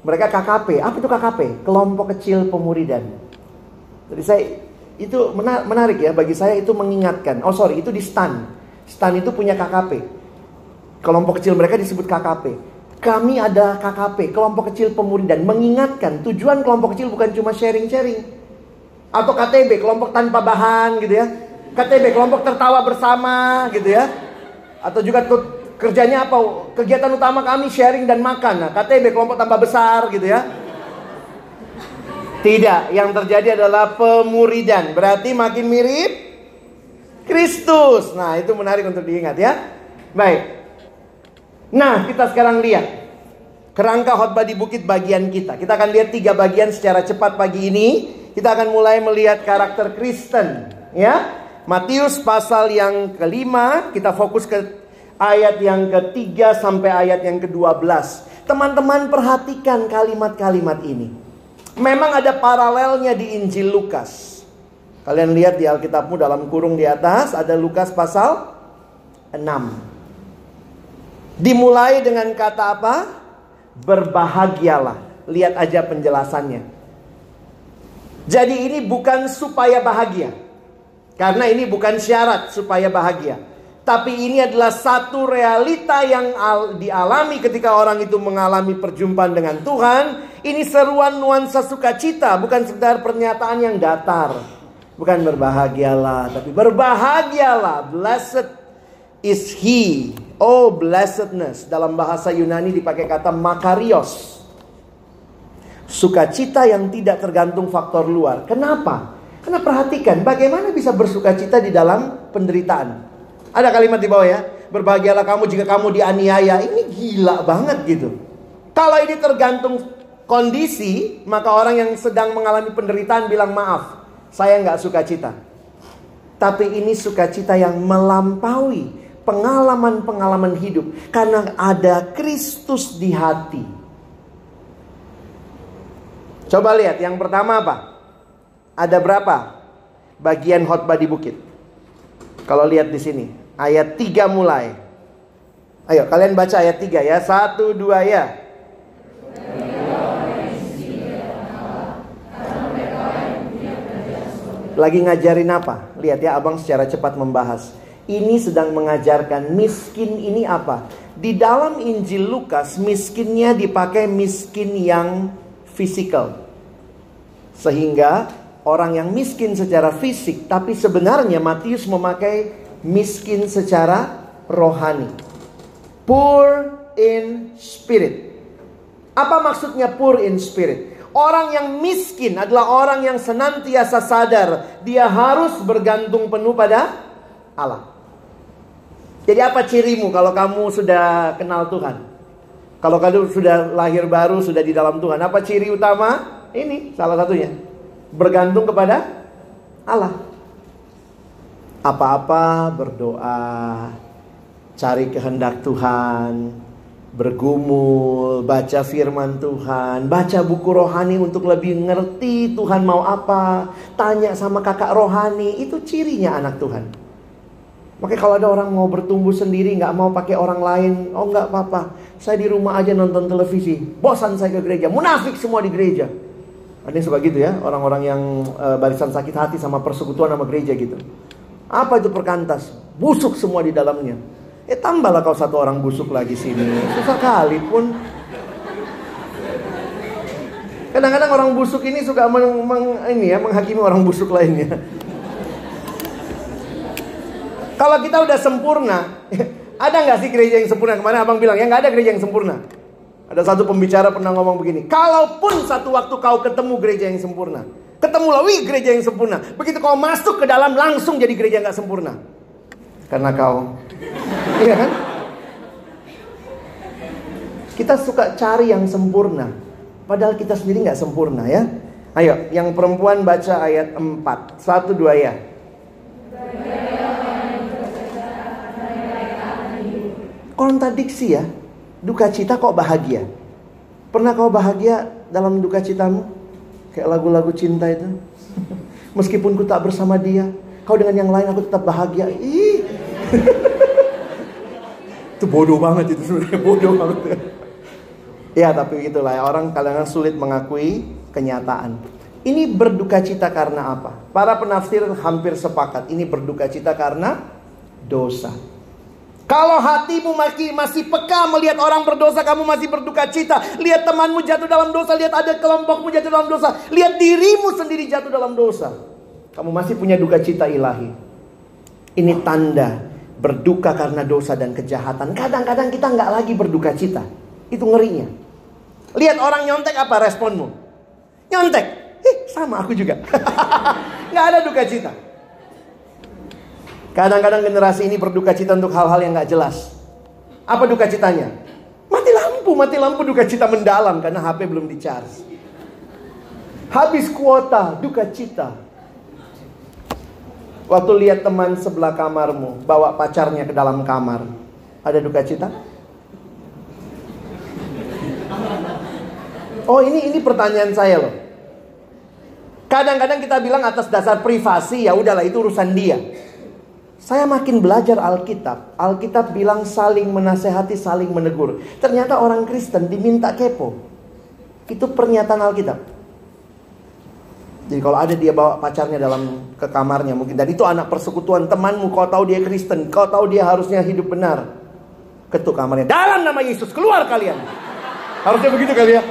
B: Mereka KKP. Apa itu KKP? Kelompok kecil pemuridan. Jadi saya itu menarik ya bagi saya itu mengingatkan. Oh sorry itu di STAN. STAN itu punya KKP. Kelompok kecil mereka disebut KKP. Kami ada KKP, kelompok kecil pemuridan, mengingatkan tujuan kelompok kecil bukan cuma sharing-sharing. Atau KTB, kelompok tanpa bahan gitu ya. KTB, kelompok tertawa bersama gitu ya. Atau juga kerjanya apa? Kegiatan utama kami sharing dan makan. Nah, KTB kelompok tambah besar gitu ya. Tidak, yang terjadi adalah pemuridan. Berarti makin mirip Kristus. Nah, itu menarik untuk diingat ya. Baik. Nah, kita sekarang lihat kerangka khotbah di bukit bagian kita. Kita akan lihat tiga bagian secara cepat pagi ini. Kita akan mulai melihat karakter Kristen, ya. Matius pasal yang kelima, kita fokus ke ayat yang ketiga sampai ayat yang ke-12. Teman-teman perhatikan kalimat-kalimat ini. Memang ada paralelnya di Injil Lukas. Kalian lihat di Alkitabmu dalam kurung di atas ada Lukas pasal 6. Dimulai dengan kata apa? Berbahagialah. Lihat aja penjelasannya. Jadi ini bukan supaya bahagia. Karena ini bukan syarat supaya bahagia. Tapi ini adalah satu realita yang dialami ketika orang itu mengalami perjumpaan dengan Tuhan. Ini seruan nuansa sukacita, bukan sekedar pernyataan yang datar. Bukan berbahagialah, tapi berbahagialah. Blessed is he. Oh blessedness. Dalam bahasa Yunani dipakai kata makarios. Sukacita yang tidak tergantung faktor luar. Kenapa? Karena perhatikan bagaimana bisa bersuka cita di dalam penderitaan. Ada kalimat di bawah ya. Berbahagialah kamu jika kamu dianiaya. Ini gila banget gitu. Kalau ini tergantung kondisi, maka orang yang sedang mengalami penderitaan bilang maaf. Saya nggak suka cita. Tapi ini sukacita yang melampaui pengalaman-pengalaman hidup. Karena ada Kristus di hati. Coba lihat yang pertama apa? Ada berapa bagian khotbah di bukit? Kalau lihat di sini, ayat 3 mulai. Ayo kalian baca ayat 3 ya. Satu, dua ya. Lagi ngajarin apa? Lihat ya abang secara cepat membahas. Ini sedang mengajarkan miskin ini apa? Di dalam Injil Lukas miskinnya dipakai miskin yang fisikal. Sehingga orang yang miskin secara fisik, tapi sebenarnya Matius memakai miskin secara rohani. Poor in spirit. Apa maksudnya poor in spirit? Orang yang miskin adalah orang yang senantiasa sadar dia harus bergantung penuh pada Allah. Jadi apa cirimu kalau kamu sudah kenal Tuhan? Kalau kamu sudah lahir baru, sudah di dalam Tuhan, apa ciri utama? Ini salah satunya. Bergantung kepada Allah. Apa-apa berdoa, cari kehendak Tuhan, bergumul, baca firman Tuhan, baca buku rohani untuk lebih ngerti Tuhan mau apa, tanya sama kakak rohani, itu cirinya anak Tuhan. Makanya kalau ada orang mau bertumbuh sendiri, nggak mau pakai orang lain, oh nggak apa-apa, saya di rumah aja nonton televisi, bosan saya ke gereja, munafik semua di gereja. Ada yang suka gitu ya, orang-orang yang e, barisan sakit hati sama persekutuan sama gereja gitu. Apa itu perkantas? Busuk semua di dalamnya. Eh tambahlah kau satu orang busuk lagi sini. Susah kali pun. Kadang-kadang orang busuk ini suka meng, meng, ini ya, menghakimi orang busuk lainnya. Kalau kita udah sempurna, ada nggak sih gereja yang sempurna? Kemarin abang bilang ya nggak ada gereja yang sempurna. Ada satu pembicara pernah ngomong begini, kalaupun satu waktu kau ketemu gereja yang sempurna, ketemulah wih gereja yang sempurna. Begitu kau masuk ke dalam langsung jadi gereja nggak sempurna. Karena kau Iya kan? Kita suka cari yang sempurna. Padahal kita sendiri nggak sempurna ya. Ayo, yang perempuan baca ayat 4. Satu dua ya. Kontradiksi ya. Duka cita kok bahagia. Pernah kau bahagia dalam duka citamu? Kayak lagu-lagu cinta itu. Meskipun ku tak bersama dia, kau dengan yang lain aku tetap bahagia. Ih. itu bodoh banget itu sebenarnya bodoh banget. ya tapi itulah ya orang kadang-kadang sulit mengakui kenyataan. Ini berduka cita karena apa? Para penafsir hampir sepakat. Ini berduka cita karena dosa. Kalau hatimu masih, masih peka melihat orang berdosa, kamu masih berduka cita. Lihat temanmu jatuh dalam dosa, lihat ada kelompokmu jatuh dalam dosa. Lihat dirimu sendiri jatuh dalam dosa. Kamu masih punya duka cita ilahi. Ini tanda berduka karena dosa dan kejahatan. Kadang-kadang kita nggak lagi berduka cita. Itu ngerinya. Lihat orang nyontek apa responmu? Nyontek. Ih, sama aku juga. nggak ada duka cita. Kadang-kadang generasi ini berduka cita untuk hal-hal yang nggak jelas. Apa duka citanya? Mati lampu, mati lampu duka cita mendalam karena HP belum di charge. Habis kuota, duka cita. Waktu lihat teman sebelah kamarmu bawa pacarnya ke dalam kamar, ada duka cita? Oh ini ini pertanyaan saya loh. Kadang-kadang kita bilang atas dasar privasi ya udahlah itu urusan dia. Saya makin belajar Alkitab. Alkitab bilang saling menasehati, saling menegur. Ternyata orang Kristen diminta kepo. Itu pernyataan Alkitab. Jadi kalau ada dia bawa pacarnya dalam ke kamarnya mungkin dan itu anak persekutuan temanmu kau tahu dia Kristen, kau tahu dia harusnya hidup benar. Ketuk kamarnya. Dalam nama Yesus keluar kalian. Harusnya begitu kali ya.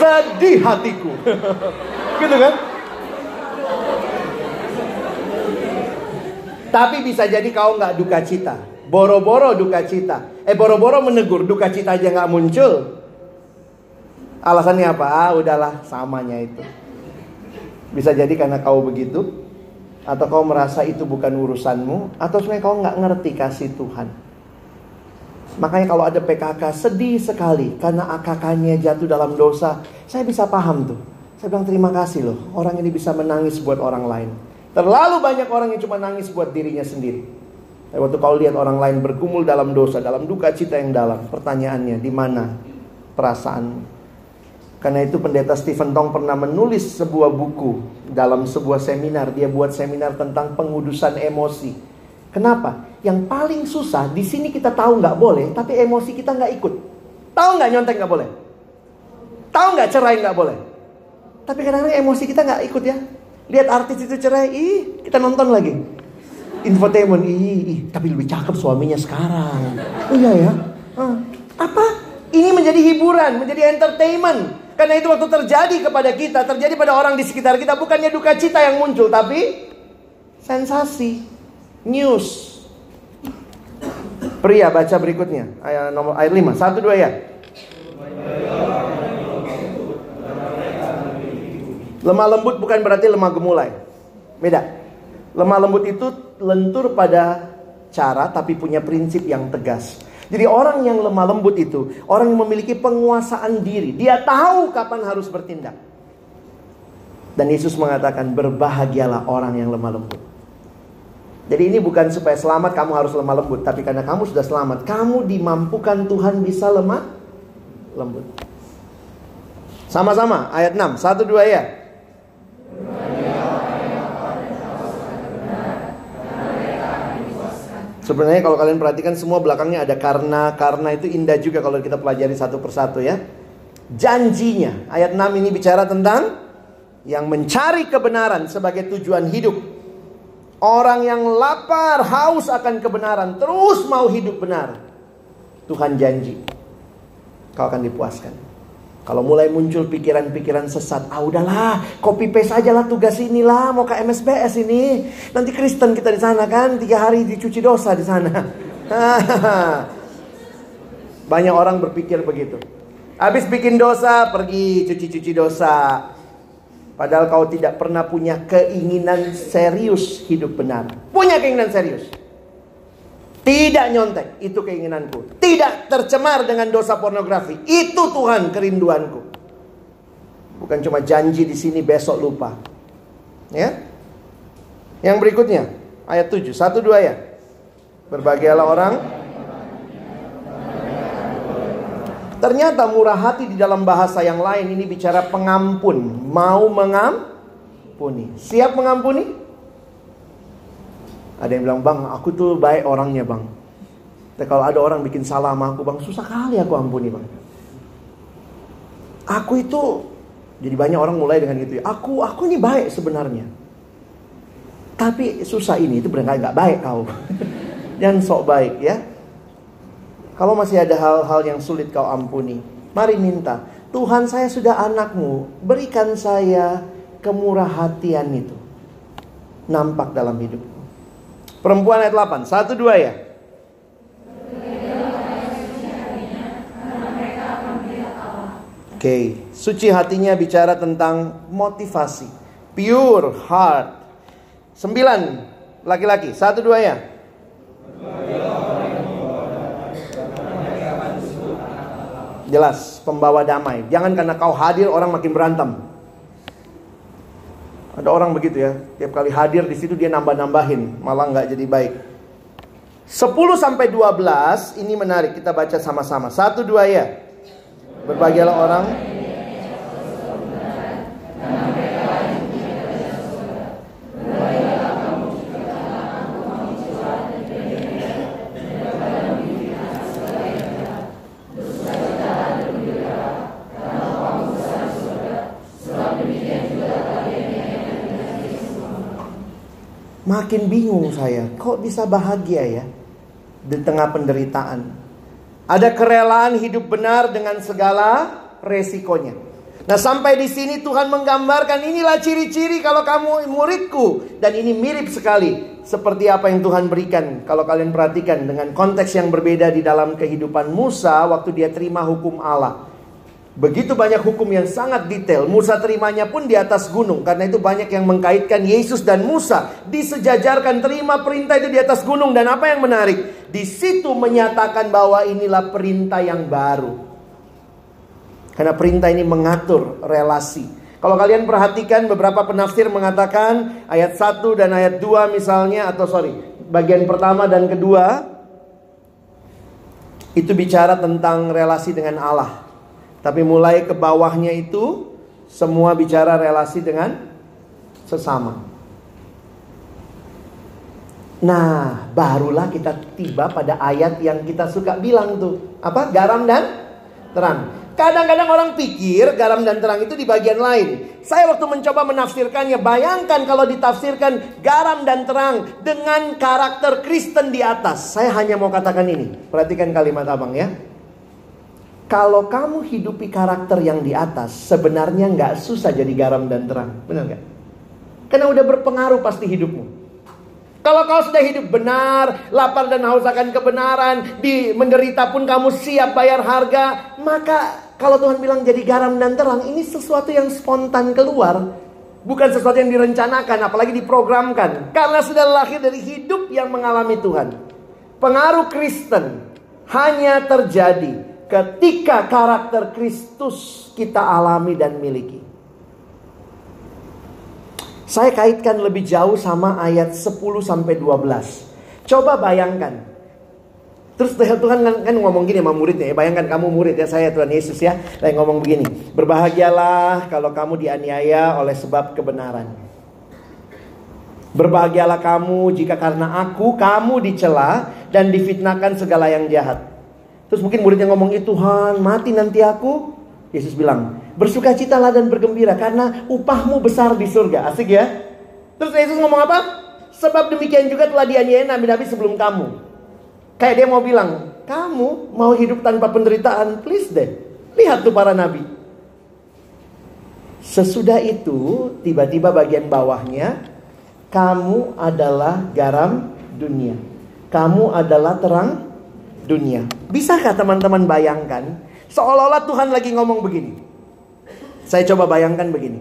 B: Sedih hatiku. gitu kan? Tapi bisa jadi kau nggak duka cita. Boro-boro duka cita. Eh boro-boro menegur duka cita aja nggak muncul. Alasannya apa? Ah, udahlah samanya itu. Bisa jadi karena kau begitu atau kau merasa itu bukan urusanmu atau sebenarnya kau nggak ngerti kasih Tuhan. Makanya kalau ada PKK sedih sekali karena AKK-nya jatuh dalam dosa. Saya bisa paham tuh. Saya bilang terima kasih loh. Orang ini bisa menangis buat orang lain. Terlalu banyak orang yang cuma nangis buat dirinya sendiri. Tapi waktu kau lihat orang lain bergumul dalam dosa, dalam duka cita yang dalam, pertanyaannya di mana perasaan? Karena itu pendeta Stephen Tong pernah menulis sebuah buku dalam sebuah seminar. Dia buat seminar tentang pengudusan emosi. Kenapa? Yang paling susah di sini kita tahu nggak boleh, tapi emosi kita nggak ikut. Tahu nggak nyontek nggak boleh? Tahu nggak cerai nggak boleh? Tapi kadang-kadang emosi kita nggak ikut ya. Lihat artis itu cerai, ih kita nonton lagi. Infotainment, ih, ih tapi lebih cakep suaminya sekarang. iya ya. Ah, apa? Ini menjadi hiburan, menjadi entertainment. Karena itu waktu terjadi kepada kita, terjadi pada orang di sekitar kita, bukannya duka cita yang muncul, tapi sensasi, news. Pria baca berikutnya ayat nomor ayat 5. Satu dua ya. Lemah lembut bukan berarti lemah gemulai. Beda. Lemah lembut itu lentur pada cara tapi punya prinsip yang tegas. Jadi orang yang lemah lembut itu orang yang memiliki penguasaan diri. Dia tahu kapan harus bertindak. Dan Yesus mengatakan berbahagialah orang yang lemah lembut. Jadi ini bukan supaya selamat kamu harus lemah lembut, tapi karena kamu sudah selamat, kamu dimampukan Tuhan bisa lemah lembut. Sama-sama ayat 6, 1 2 ya. Sebenarnya kalau kalian perhatikan semua belakangnya ada karena karena itu indah juga kalau kita pelajari satu persatu ya. Janjinya ayat 6 ini bicara tentang yang mencari kebenaran sebagai tujuan hidup. Orang yang lapar, haus akan kebenaran, terus mau hidup benar. Tuhan janji kau akan dipuaskan. Kalau mulai muncul pikiran-pikiran sesat, ah udahlah, copy paste aja lah tugas inilah, mau ke MSBS ini. Nanti Kristen kita di sana kan, tiga hari dicuci dosa di sana. Banyak orang berpikir begitu. Habis bikin dosa, pergi cuci-cuci dosa. Padahal kau tidak pernah punya keinginan serius hidup benar. Punya keinginan serius. Tidak nyontek, itu keinginanku. Tidak tercemar dengan dosa pornografi. Itu Tuhan kerinduanku. Bukan cuma janji di sini besok lupa. Ya. Yang berikutnya, ayat 7. Satu dua ya. Berbahagialah orang Ternyata murah hati di dalam bahasa yang lain ini bicara pengampun, mau mengampuni. Siap mengampuni? Ada yang bilang, "Bang, aku tuh baik orangnya, Bang." Tapi kalau ada orang bikin salah sama aku, Bang, susah kali aku ampuni, Bang. Aku itu jadi banyak orang mulai dengan gitu ya. Aku aku ini baik sebenarnya. Tapi susah ini itu benar nggak baik kau. Jangan sok baik ya. Kalau masih ada hal-hal yang sulit kau ampuni, mari minta. Tuhan saya sudah anakmu, berikan saya kemurah hatian itu. Nampak dalam hidupku. Perempuan ayat 8, satu dua ya. Oke, okay. suci hatinya bicara tentang motivasi. Pure heart. Sembilan, laki-laki. Satu dua ya. Jelas, pembawa damai. Jangan karena kau hadir orang makin berantem. Ada orang begitu ya, tiap kali hadir di situ dia nambah-nambahin, malah nggak jadi baik. 10 sampai 12 ini menarik kita baca sama-sama. Satu dua ya. Berbahagialah orang Makin bingung saya, kok bisa bahagia ya di tengah penderitaan? Ada kerelaan hidup benar dengan segala resikonya. Nah, sampai di sini Tuhan menggambarkan inilah ciri-ciri kalau kamu muridku dan ini mirip sekali seperti apa yang Tuhan berikan. Kalau kalian perhatikan dengan konteks yang berbeda di dalam kehidupan Musa waktu dia terima hukum Allah. Begitu banyak hukum yang sangat detail. Musa terimanya pun di atas gunung. Karena itu banyak yang mengkaitkan Yesus dan Musa. Disejajarkan terima perintah itu di atas gunung. Dan apa yang menarik? Di situ menyatakan bahwa inilah perintah yang baru. Karena perintah ini mengatur relasi. Kalau kalian perhatikan beberapa penafsir mengatakan ayat 1 dan ayat 2 misalnya. Atau sorry, bagian pertama dan kedua. Itu bicara tentang relasi dengan Allah. Tapi mulai ke bawahnya itu semua bicara relasi dengan sesama. Nah, barulah kita tiba pada ayat yang kita suka bilang tuh. Apa? Garam dan terang. Kadang-kadang orang pikir garam dan terang itu di bagian lain. Saya waktu mencoba menafsirkannya, bayangkan kalau ditafsirkan garam dan terang dengan karakter Kristen di atas. Saya hanya mau katakan ini. Perhatikan kalimat abang ya. Kalau kamu hidupi karakter yang di atas, sebenarnya nggak susah jadi garam dan terang. Benar nggak? Karena udah berpengaruh pasti hidupmu. Kalau kau sudah hidup benar, lapar dan haus akan kebenaran, di menderita pun kamu siap bayar harga, maka kalau Tuhan bilang jadi garam dan terang, ini sesuatu yang spontan keluar, bukan sesuatu yang direncanakan, apalagi diprogramkan, karena sudah lahir dari hidup yang mengalami Tuhan. Pengaruh Kristen hanya terjadi ketika karakter Kristus kita alami dan miliki. Saya kaitkan lebih jauh sama ayat 10 sampai 12. Coba bayangkan. Terus Tuhan kan, kan ngomong gini sama muridnya ya. Bayangkan kamu murid ya saya Tuhan Yesus ya. Saya ngomong begini. Berbahagialah kalau kamu dianiaya oleh sebab kebenaran. Berbahagialah kamu jika karena aku kamu dicela dan difitnahkan segala yang jahat. Terus mungkin muridnya ngomong itu Tuhan mati nanti aku. Yesus bilang bersukacitalah dan bergembira karena upahmu besar di surga. Asik ya? Terus Yesus ngomong apa? Sebab demikian juga telah dianiaya nabi-nabi sebelum kamu. Kayak dia mau bilang, kamu mau hidup tanpa penderitaan, please deh. Lihat tuh para nabi. Sesudah itu, tiba-tiba bagian bawahnya, kamu adalah garam dunia. Kamu adalah terang dunia. Bisakah teman-teman bayangkan? Seolah-olah Tuhan lagi ngomong begini. Saya coba bayangkan begini.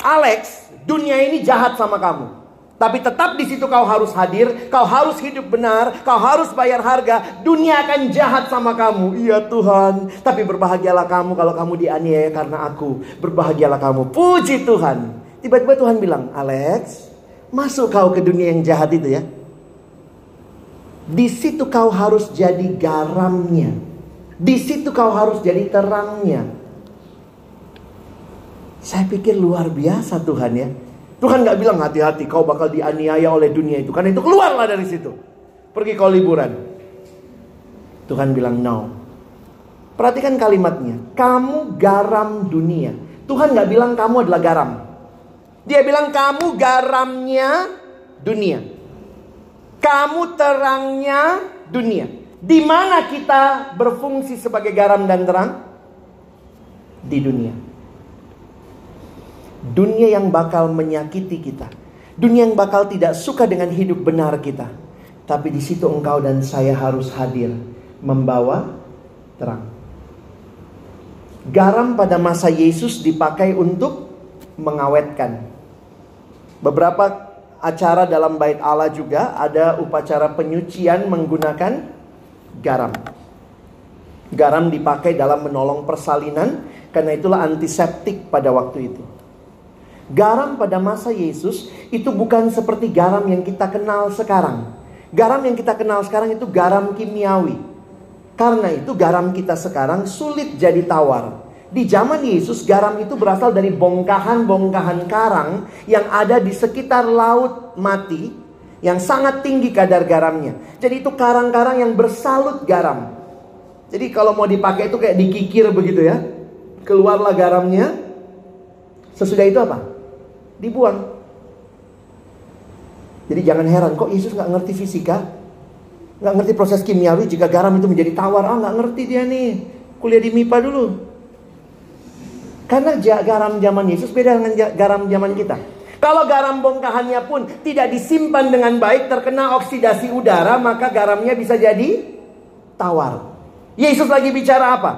B: Alex, dunia ini jahat sama kamu. Tapi tetap di situ kau harus hadir, kau harus hidup benar, kau harus bayar harga. Dunia akan jahat sama kamu. Iya Tuhan, tapi berbahagialah kamu kalau kamu dianiaya karena aku. Berbahagialah kamu. Puji Tuhan. Tiba-tiba Tuhan bilang, "Alex, masuk kau ke dunia yang jahat itu ya." Di situ kau harus jadi garamnya. Di situ kau harus jadi terangnya. Saya pikir luar biasa Tuhan ya. Tuhan nggak bilang hati-hati kau bakal dianiaya oleh dunia itu. Karena itu keluarlah dari situ. Pergi kau liburan. Tuhan bilang no. Perhatikan kalimatnya. Kamu garam dunia. Tuhan nggak bilang kamu adalah garam. Dia bilang kamu garamnya dunia. Kamu terangnya dunia. Di mana kita berfungsi sebagai garam dan terang? Di dunia. Dunia yang bakal menyakiti kita. Dunia yang bakal tidak suka dengan hidup benar kita. Tapi di situ engkau dan saya harus hadir membawa terang. Garam pada masa Yesus dipakai untuk mengawetkan. Beberapa acara dalam bait Allah juga ada upacara penyucian menggunakan garam. Garam dipakai dalam menolong persalinan karena itulah antiseptik pada waktu itu. Garam pada masa Yesus itu bukan seperti garam yang kita kenal sekarang. Garam yang kita kenal sekarang itu garam kimiawi. Karena itu garam kita sekarang sulit jadi tawar. Di zaman Yesus garam itu berasal dari bongkahan-bongkahan karang yang ada di sekitar laut mati yang sangat tinggi kadar garamnya. Jadi itu karang-karang yang bersalut garam. Jadi kalau mau dipakai itu kayak dikikir begitu ya. Keluarlah garamnya. Sesudah itu apa? dibuang. Jadi jangan heran kok Yesus nggak ngerti fisika, nggak ngerti proses kimiawi jika garam itu menjadi tawar. Ah nggak ngerti dia nih, kuliah di MIPA dulu. Karena garam zaman Yesus beda dengan garam zaman kita. Kalau garam bongkahannya pun tidak disimpan dengan baik, terkena oksidasi udara, maka garamnya bisa jadi tawar. Yesus lagi bicara apa?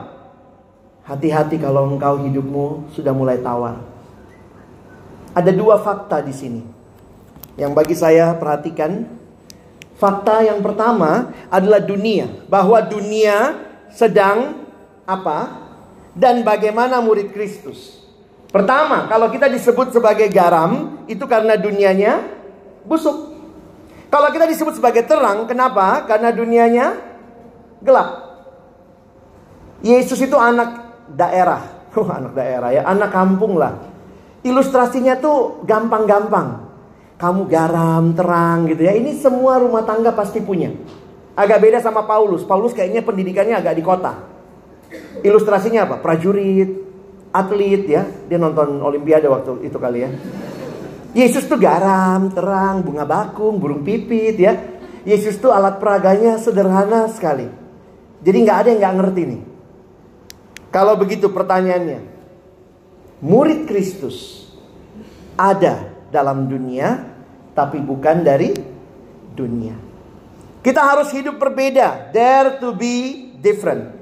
B: Hati-hati kalau engkau hidupmu sudah mulai tawar. Ada dua fakta di sini. Yang bagi saya perhatikan. Fakta yang pertama adalah dunia. Bahwa dunia sedang apa? Dan bagaimana murid Kristus. Pertama, kalau kita disebut sebagai garam, itu karena dunianya busuk. Kalau kita disebut sebagai terang, kenapa? Karena dunianya gelap. Yesus itu anak daerah. Oh, anak daerah ya, anak kampung lah. Ilustrasinya tuh gampang-gampang. Kamu garam, terang gitu ya. Ini semua rumah tangga pasti punya. Agak beda sama Paulus. Paulus kayaknya pendidikannya agak di kota. Ilustrasinya apa? Prajurit, atlet ya. Dia nonton olimpiade waktu itu kali ya. Yesus tuh garam, terang, bunga bakung, burung pipit ya. Yesus tuh alat peraganya sederhana sekali. Jadi nggak ada yang nggak ngerti nih. Kalau begitu pertanyaannya, murid Kristus ada dalam dunia, tapi bukan dari dunia. Kita harus hidup berbeda. Dare to be different.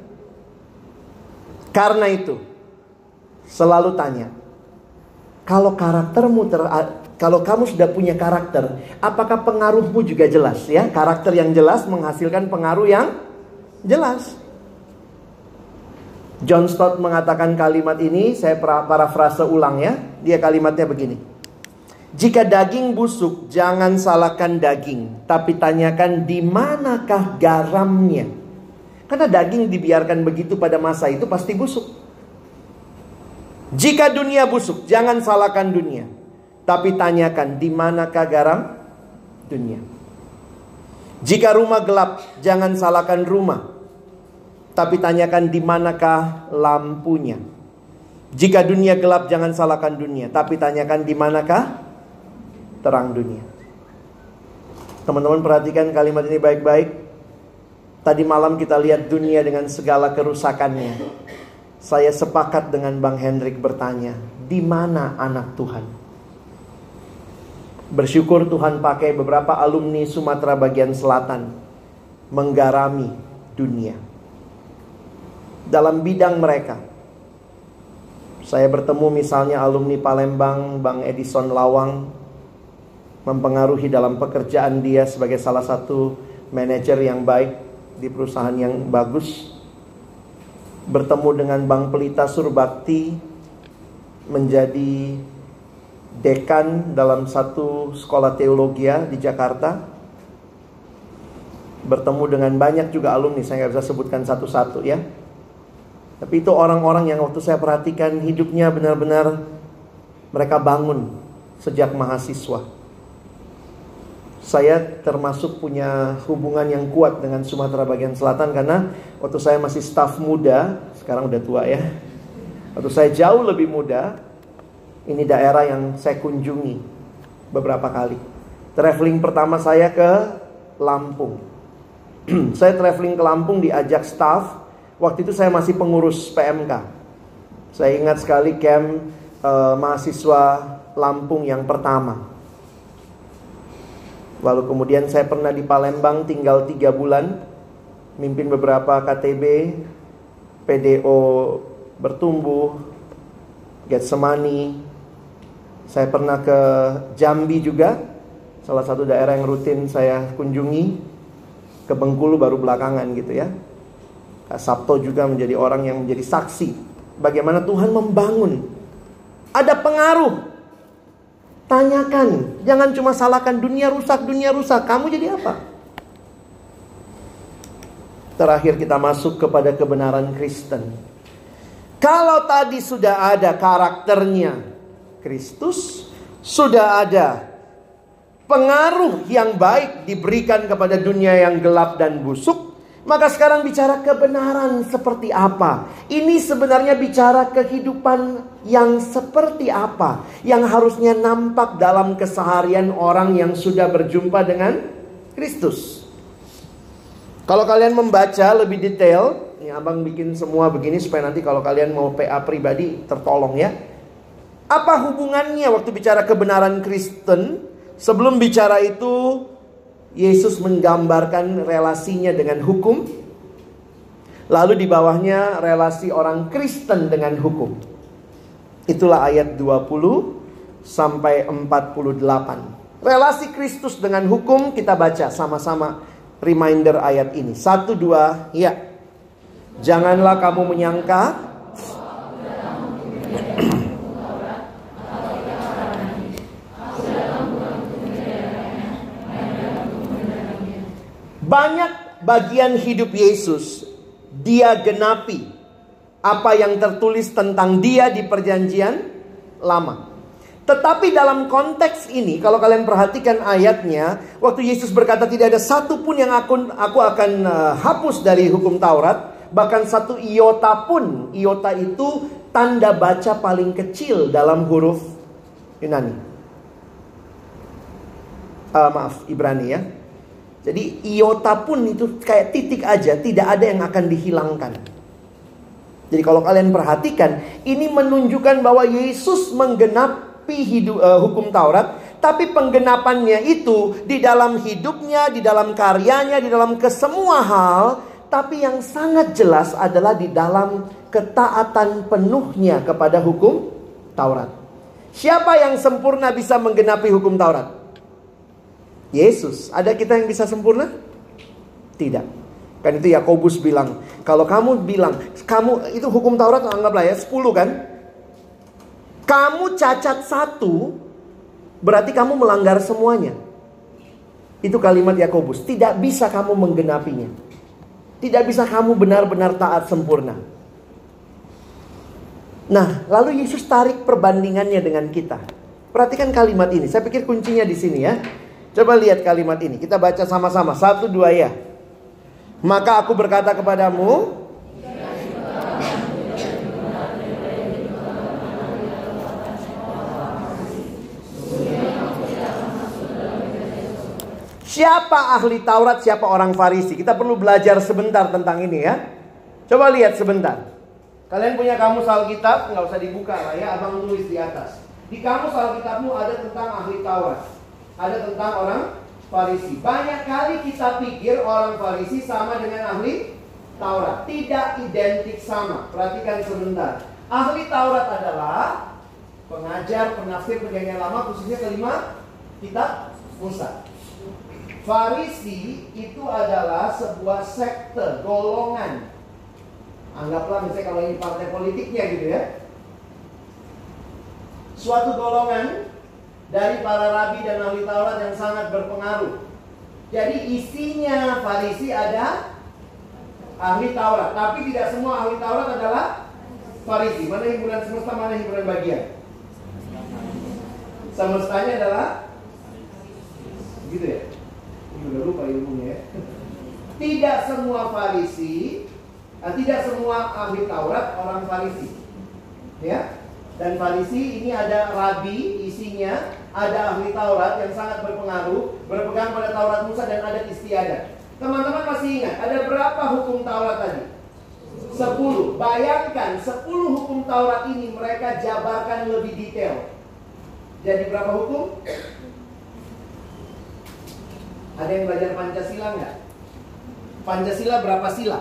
B: Karena itu, selalu tanya, kalau karaktermu ter, kalau kamu sudah punya karakter, apakah pengaruhmu juga jelas ya? Karakter yang jelas menghasilkan pengaruh yang jelas. John Stott mengatakan kalimat ini, saya parafrase ulang ya. Dia kalimatnya begini. Jika daging busuk, jangan salahkan daging, tapi tanyakan di manakah garamnya. Karena daging dibiarkan begitu pada masa itu pasti busuk. Jika dunia busuk, jangan salahkan dunia, tapi tanyakan di manakah garam dunia. Jika rumah gelap, jangan salahkan rumah, tapi tanyakan di manakah lampunya. Jika dunia gelap, jangan salahkan dunia, tapi tanyakan di manakah terang dunia. Teman-teman perhatikan kalimat ini baik-baik. Tadi malam kita lihat dunia dengan segala kerusakannya. Saya sepakat dengan Bang Hendrik bertanya, di mana anak Tuhan? Bersyukur Tuhan pakai beberapa alumni Sumatera bagian selatan menggarami dunia. Dalam bidang mereka. Saya bertemu misalnya alumni Palembang, Bang Edison Lawang, mempengaruhi dalam pekerjaan dia sebagai salah satu manajer yang baik di perusahaan yang bagus. Bertemu dengan Bang Pelita Surbakti menjadi dekan dalam satu sekolah teologi di Jakarta. Bertemu dengan banyak juga alumni, saya nggak bisa sebutkan satu-satu ya. Tapi itu orang-orang yang waktu saya perhatikan hidupnya benar-benar mereka bangun sejak mahasiswa saya termasuk punya hubungan yang kuat dengan Sumatera bagian selatan karena waktu saya masih staf muda, sekarang udah tua ya. Waktu saya jauh lebih muda, ini daerah yang saya kunjungi beberapa kali. Traveling pertama saya ke Lampung. saya traveling ke Lampung diajak staf. Waktu itu saya masih pengurus PMK. Saya ingat sekali camp uh, mahasiswa Lampung yang pertama Lalu kemudian saya pernah di Palembang tinggal tiga bulan, mimpin beberapa KTB, PDO bertumbuh, Getsemani. Saya pernah ke Jambi juga, salah satu daerah yang rutin saya kunjungi. Ke Bengkulu baru belakangan gitu ya. Kak Sabto juga menjadi orang yang menjadi saksi bagaimana Tuhan membangun. Ada pengaruh Tanyakan, jangan cuma salahkan dunia rusak, dunia rusak. Kamu jadi apa? Terakhir kita masuk kepada kebenaran Kristen. Kalau tadi sudah ada karakternya Kristus, sudah ada pengaruh yang baik diberikan kepada dunia yang gelap dan busuk, maka sekarang bicara kebenaran seperti apa? Ini sebenarnya bicara kehidupan yang seperti apa yang harusnya nampak dalam keseharian orang yang sudah berjumpa dengan Kristus. Kalau kalian membaca lebih detail, ini abang bikin semua begini supaya nanti kalau kalian mau PA pribadi tertolong ya. Apa hubungannya waktu bicara kebenaran Kristen? Sebelum bicara itu, Yesus menggambarkan relasinya dengan hukum. Lalu di bawahnya relasi orang Kristen dengan hukum. Itulah ayat 20 sampai 48. Relasi Kristus dengan hukum kita baca sama-sama reminder ayat ini. Satu dua, ya. Janganlah kamu menyangka Banyak bagian hidup Yesus dia genapi apa yang tertulis tentang dia di perjanjian lama. Tetapi dalam konteks ini, kalau kalian perhatikan ayatnya, waktu Yesus berkata tidak ada satu pun yang aku, aku akan uh, hapus dari hukum Taurat, bahkan satu iota pun, iota itu tanda baca paling kecil dalam huruf Yunani. Uh, maaf, Ibrani ya. Jadi iota pun itu kayak titik aja, tidak ada yang akan dihilangkan. Jadi kalau kalian perhatikan, ini menunjukkan bahwa Yesus menggenapi hidup, uh, hukum Taurat, Tapi penggenapannya itu di dalam hidupnya, di dalam karyanya, di dalam kesemua hal. Tapi yang sangat jelas adalah di dalam ketaatan penuhnya kepada hukum Taurat. Siapa yang sempurna bisa menggenapi hukum Taurat? Yesus. Ada kita yang bisa sempurna? Tidak. Kan itu Yakobus bilang, kalau kamu bilang, kamu itu hukum Taurat anggaplah ya 10 kan? Kamu cacat satu, berarti kamu melanggar semuanya. Itu kalimat Yakobus. Tidak bisa kamu menggenapinya. Tidak bisa kamu benar-benar taat sempurna. Nah, lalu Yesus tarik perbandingannya dengan kita. Perhatikan kalimat ini. Saya pikir kuncinya di sini ya. Coba lihat kalimat ini. Kita baca sama-sama. Satu dua ya. Maka aku berkata kepadamu, Siapa ahli Taurat, siapa orang Farisi? Kita perlu belajar sebentar tentang ini ya. Coba lihat sebentar. Kalian punya kamus Alkitab, nggak usah dibuka lah ya, abang tulis di atas. Di kamus Alkitabmu ada tentang ahli Taurat, ada tentang orang Farisi. Banyak kali kita pikir orang Farisi sama dengan ahli Taurat, tidak identik sama. Perhatikan sebentar. Ahli Taurat adalah pengajar, penafsir perjanjian lama, khususnya kelima kitab Musa. Farisi itu adalah sebuah sekte, golongan. Anggaplah misalnya kalau ini partai politiknya gitu ya. Suatu golongan dari para rabi dan ahli Taurat yang sangat berpengaruh. Jadi isinya Farisi ada ahli Taurat, tapi tidak semua ahli Taurat adalah Farisi. Mana hiburan semesta, mana hiburan bagian? Semestanya adalah gitu ya udah lupa ilmunya ya. Tidak semua Farisi, eh, tidak semua ahli Taurat orang Farisi. Ya. Dan Farisi ini ada rabi isinya, ada ahli Taurat yang sangat berpengaruh, berpegang pada Taurat Musa dan ada istiadat. Teman-teman masih ingat, ada berapa hukum Taurat tadi? Sepuluh. Bayangkan sepuluh hukum Taurat ini mereka jabarkan lebih detail. Jadi berapa hukum? Ada yang belajar Pancasila nggak? Pancasila berapa sila?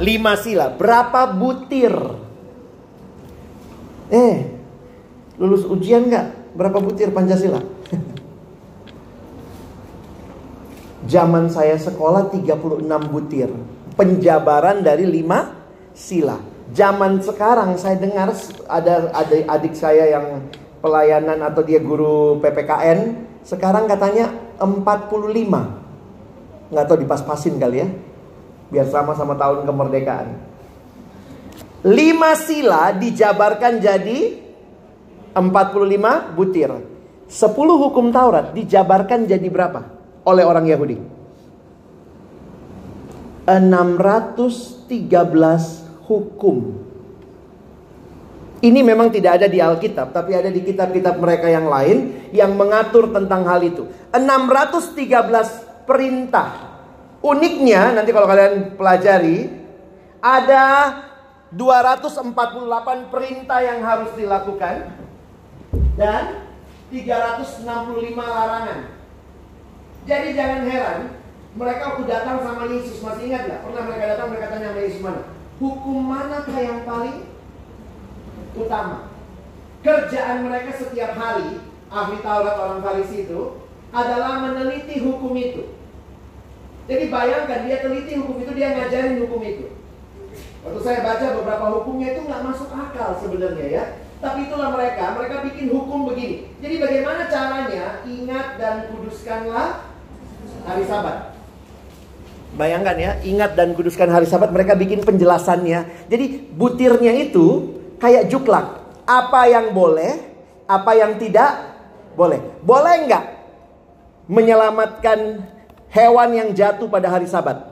B: Lima sila. Berapa butir? Eh, lulus ujian nggak? Berapa butir Pancasila? Zaman saya sekolah 36 butir. Penjabaran dari lima sila. Zaman sekarang saya dengar ada adik, adik saya yang pelayanan atau dia guru PPKN sekarang katanya 45 Nggak tahu dipas-pasin kali ya Biar sama-sama tahun kemerdekaan Lima sila dijabarkan jadi 45 butir 10 hukum Taurat dijabarkan jadi berapa? Oleh orang Yahudi 613 hukum ini memang tidak ada di Alkitab, tapi ada di kitab-kitab mereka yang lain yang mengatur tentang hal itu. 613 perintah. Uniknya, nanti kalau kalian pelajari, ada 248 perintah yang harus dilakukan dan 365 larangan. Jadi jangan heran, mereka waktu datang sama Yesus, masih ingat nggak? Pernah mereka datang, mereka tanya sama Yesus mana? Hukum manakah yang paling utama. Kerjaan mereka setiap hari, ahli Taurat orang Farisi itu, adalah meneliti hukum itu. Jadi bayangkan dia teliti hukum itu, dia ngajarin hukum itu. Waktu saya baca beberapa hukumnya itu nggak masuk akal sebenarnya ya. Tapi itulah mereka, mereka bikin hukum begini. Jadi bagaimana caranya ingat dan kuduskanlah hari sabat. Bayangkan ya, ingat dan kuduskan hari sabat mereka bikin penjelasannya. Jadi butirnya itu kayak juklak. Apa yang boleh, apa yang tidak boleh. Boleh nggak menyelamatkan hewan yang jatuh pada hari sabat?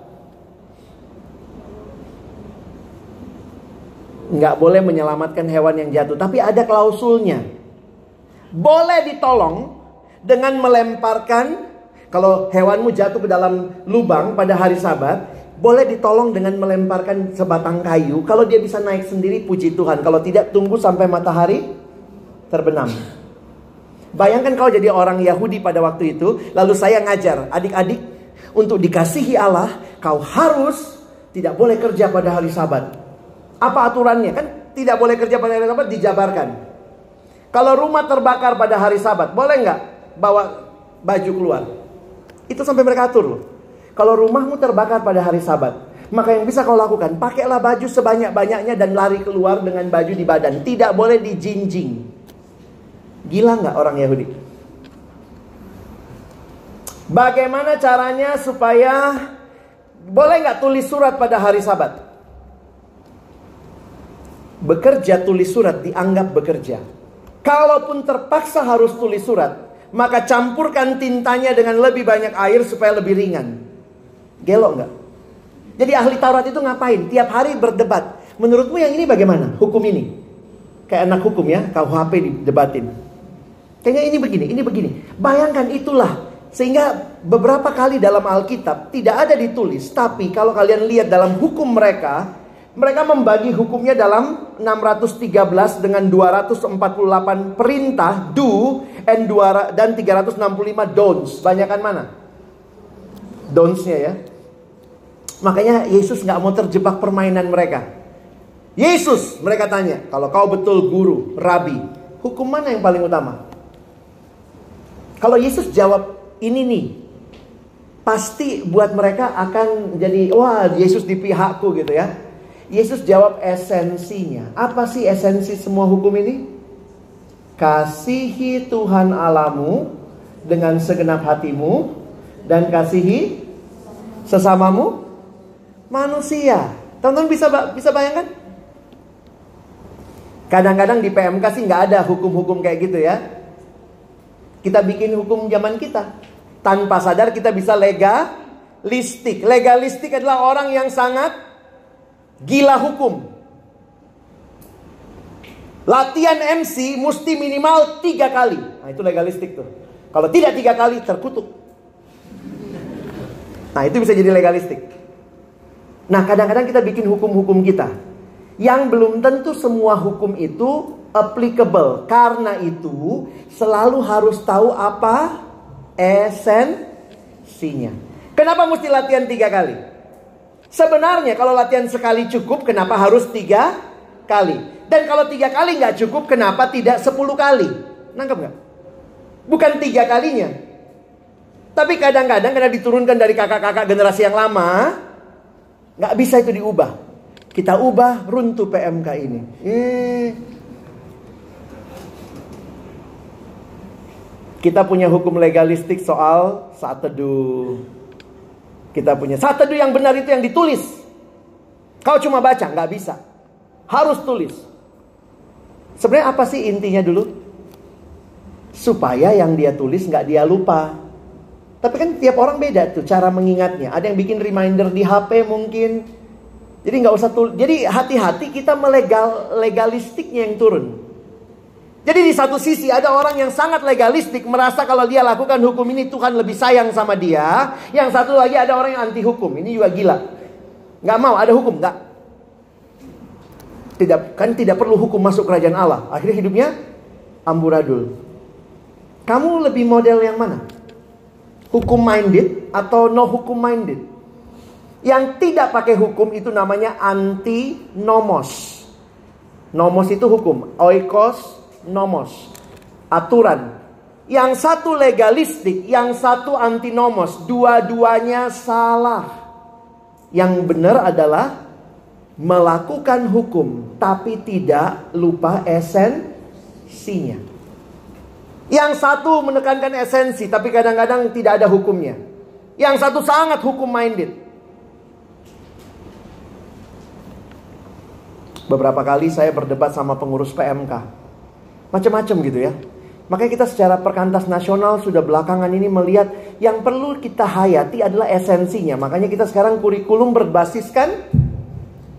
B: Nggak boleh menyelamatkan hewan yang jatuh. Tapi ada klausulnya. Boleh ditolong dengan melemparkan kalau hewanmu jatuh ke dalam lubang pada hari sabat, boleh ditolong dengan melemparkan sebatang kayu. Kalau dia bisa naik sendiri, puji Tuhan. Kalau tidak, tunggu sampai matahari terbenam. Bayangkan kau jadi orang Yahudi pada waktu itu, lalu saya ngajar, adik-adik, untuk dikasihi Allah, kau harus tidak boleh kerja pada hari Sabat. Apa aturannya? Kan tidak boleh kerja pada hari Sabat dijabarkan. Kalau rumah terbakar pada hari Sabat, boleh nggak bawa baju keluar? Itu sampai mereka atur loh. Kalau rumahmu terbakar pada hari Sabat, maka yang bisa kau lakukan, pakailah baju sebanyak-banyaknya dan lari keluar dengan baju di badan. Tidak boleh dijinjing. Gila nggak orang Yahudi? Bagaimana caranya supaya boleh nggak tulis surat pada hari Sabat? Bekerja tulis surat dianggap bekerja. Kalaupun terpaksa harus tulis surat, maka campurkan tintanya dengan lebih banyak air supaya lebih ringan. Gelo nggak? Jadi ahli Taurat itu ngapain? Tiap hari berdebat. Menurutmu yang ini bagaimana? Hukum ini. Kayak anak hukum ya, KUHP didebatin. Kayaknya ini begini, ini begini. Bayangkan itulah. Sehingga beberapa kali dalam Alkitab tidak ada ditulis. Tapi kalau kalian lihat dalam hukum mereka. Mereka membagi hukumnya dalam 613 dengan 248 perintah do and dua, dan 365 don'ts. Banyakan mana? Don'ts-nya ya. Makanya Yesus nggak mau terjebak permainan mereka. Yesus mereka tanya, kalau kau betul guru, rabi, hukum mana yang paling utama? Kalau Yesus jawab ini nih, pasti buat mereka akan jadi wah Yesus di pihakku gitu ya. Yesus jawab esensinya. Apa sih esensi semua hukum ini? Kasihi Tuhan Alamu dengan segenap hatimu dan kasihi sesamamu manusia. Tonton bisa bisa bayangkan? Kadang-kadang di PMK sih nggak ada hukum-hukum kayak gitu ya. Kita bikin hukum zaman kita. Tanpa sadar kita bisa legalistik. Legalistik adalah orang yang sangat gila hukum. Latihan MC mesti minimal tiga kali. Nah itu legalistik tuh. Kalau tidak tiga kali terkutuk. Nah itu bisa jadi legalistik. Nah kadang-kadang kita bikin hukum-hukum kita. Yang belum tentu semua hukum itu applicable. Karena itu selalu harus tahu apa esensinya. Kenapa mesti latihan tiga kali? Sebenarnya kalau latihan sekali cukup, kenapa harus tiga kali? Dan kalau tiga kali nggak cukup, kenapa tidak sepuluh kali? Nangkep nggak? Bukan tiga kalinya. Tapi kadang-kadang karena diturunkan dari kakak-kakak generasi yang lama, nggak bisa itu diubah. Kita ubah runtuh PMK ini. Eh, Kita punya hukum legalistik soal saat teduh. Kita punya saat teduh yang benar itu yang ditulis. Kau cuma baca, nggak bisa. Harus tulis. Sebenarnya apa sih intinya dulu? Supaya yang dia tulis nggak dia lupa. Tapi kan tiap orang beda tuh cara mengingatnya. Ada yang bikin reminder di HP mungkin. Jadi nggak usah tulis. Jadi hati-hati kita melegal legalistiknya yang turun. Jadi di satu sisi ada orang yang sangat legalistik merasa kalau dia lakukan hukum ini Tuhan lebih sayang sama dia. Yang satu lagi ada orang yang anti hukum. Ini juga gila. Gak mau ada hukum, gak. Tidak kan tidak perlu hukum masuk kerajaan Allah. Akhirnya hidupnya amburadul. Kamu lebih model yang mana? Hukum minded atau no hukum minded? Yang tidak pakai hukum itu namanya anti nomos. Nomos itu hukum. Oikos nomos. Aturan. Yang satu legalistik, yang satu antinomos. Dua-duanya salah. Yang benar adalah melakukan hukum tapi tidak lupa esensinya. Yang satu menekankan esensi tapi kadang-kadang tidak ada hukumnya. Yang satu sangat hukum minded. Beberapa kali saya berdebat sama pengurus PMK. Macam-macam gitu ya. Makanya kita secara perkantas nasional sudah belakangan ini melihat yang perlu kita hayati adalah esensinya. Makanya kita sekarang kurikulum berbasiskan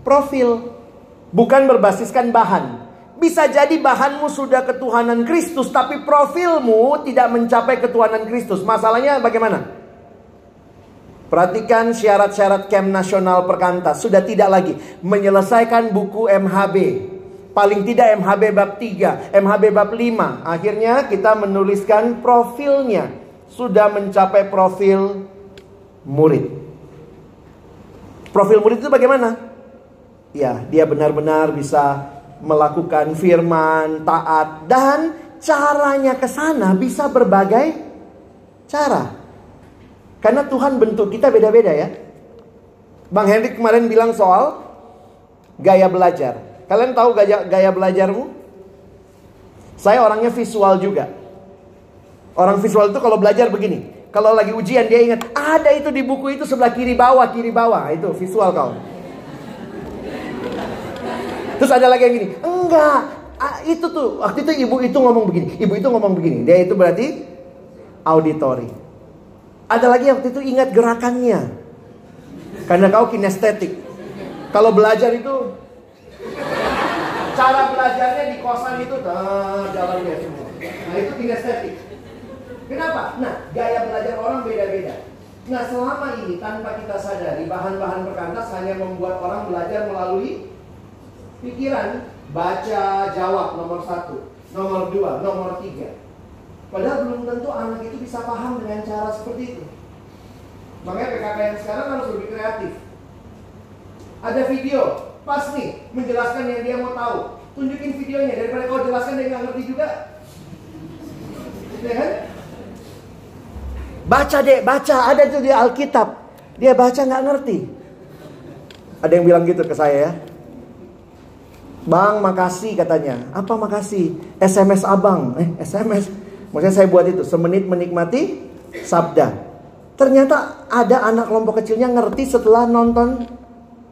B: profil, bukan berbasiskan bahan. Bisa jadi bahanmu sudah ketuhanan Kristus, tapi profilmu tidak mencapai ketuhanan Kristus. Masalahnya bagaimana? Perhatikan syarat-syarat camp nasional perkantas. Sudah tidak lagi menyelesaikan buku MHB Paling tidak MHB bab 3, MHB bab 5. Akhirnya kita menuliskan profilnya. Sudah mencapai profil murid. Profil murid itu bagaimana? Ya, dia benar-benar bisa melakukan firman, taat, dan caranya ke sana bisa berbagai cara. Karena Tuhan bentuk kita beda-beda ya. Bang Hendrik kemarin bilang soal gaya belajar. Kalian tahu gaya, gaya belajarmu? Saya orangnya visual juga. Orang visual itu kalau belajar begini. Kalau lagi ujian dia ingat, ada itu di buku itu sebelah kiri bawah, kiri bawah. Itu visual kau. Terus ada lagi yang gini, enggak, itu tuh waktu itu ibu itu ngomong begini, ibu itu ngomong begini. Dia itu berarti auditori. Ada lagi waktu itu ingat gerakannya. Karena kau kinestetik. Kalau belajar itu cara belajarnya di kosan itu jalannya semua. Nah itu kinestetik. Kenapa? Nah gaya belajar orang beda-beda. Nah selama ini tanpa kita sadari bahan-bahan perkantas hanya membuat orang belajar melalui pikiran, baca, jawab nomor satu, nomor dua, nomor tiga. Padahal belum tentu anak itu bisa paham dengan cara seperti itu. Makanya PKK yang sekarang harus lebih kreatif. Ada video, pas nih menjelaskan yang dia mau tahu. Tunjukin videonya daripada kau jelaskan dia nggak ngerti juga. Ya kan? Baca deh, baca. Ada tuh di Alkitab. Dia baca nggak ngerti. Ada yang bilang gitu ke saya ya. Bang, makasih katanya. Apa makasih? SMS abang. Eh, SMS. Maksudnya saya buat itu. Semenit menikmati sabda. Ternyata ada anak kelompok kecilnya ngerti setelah nonton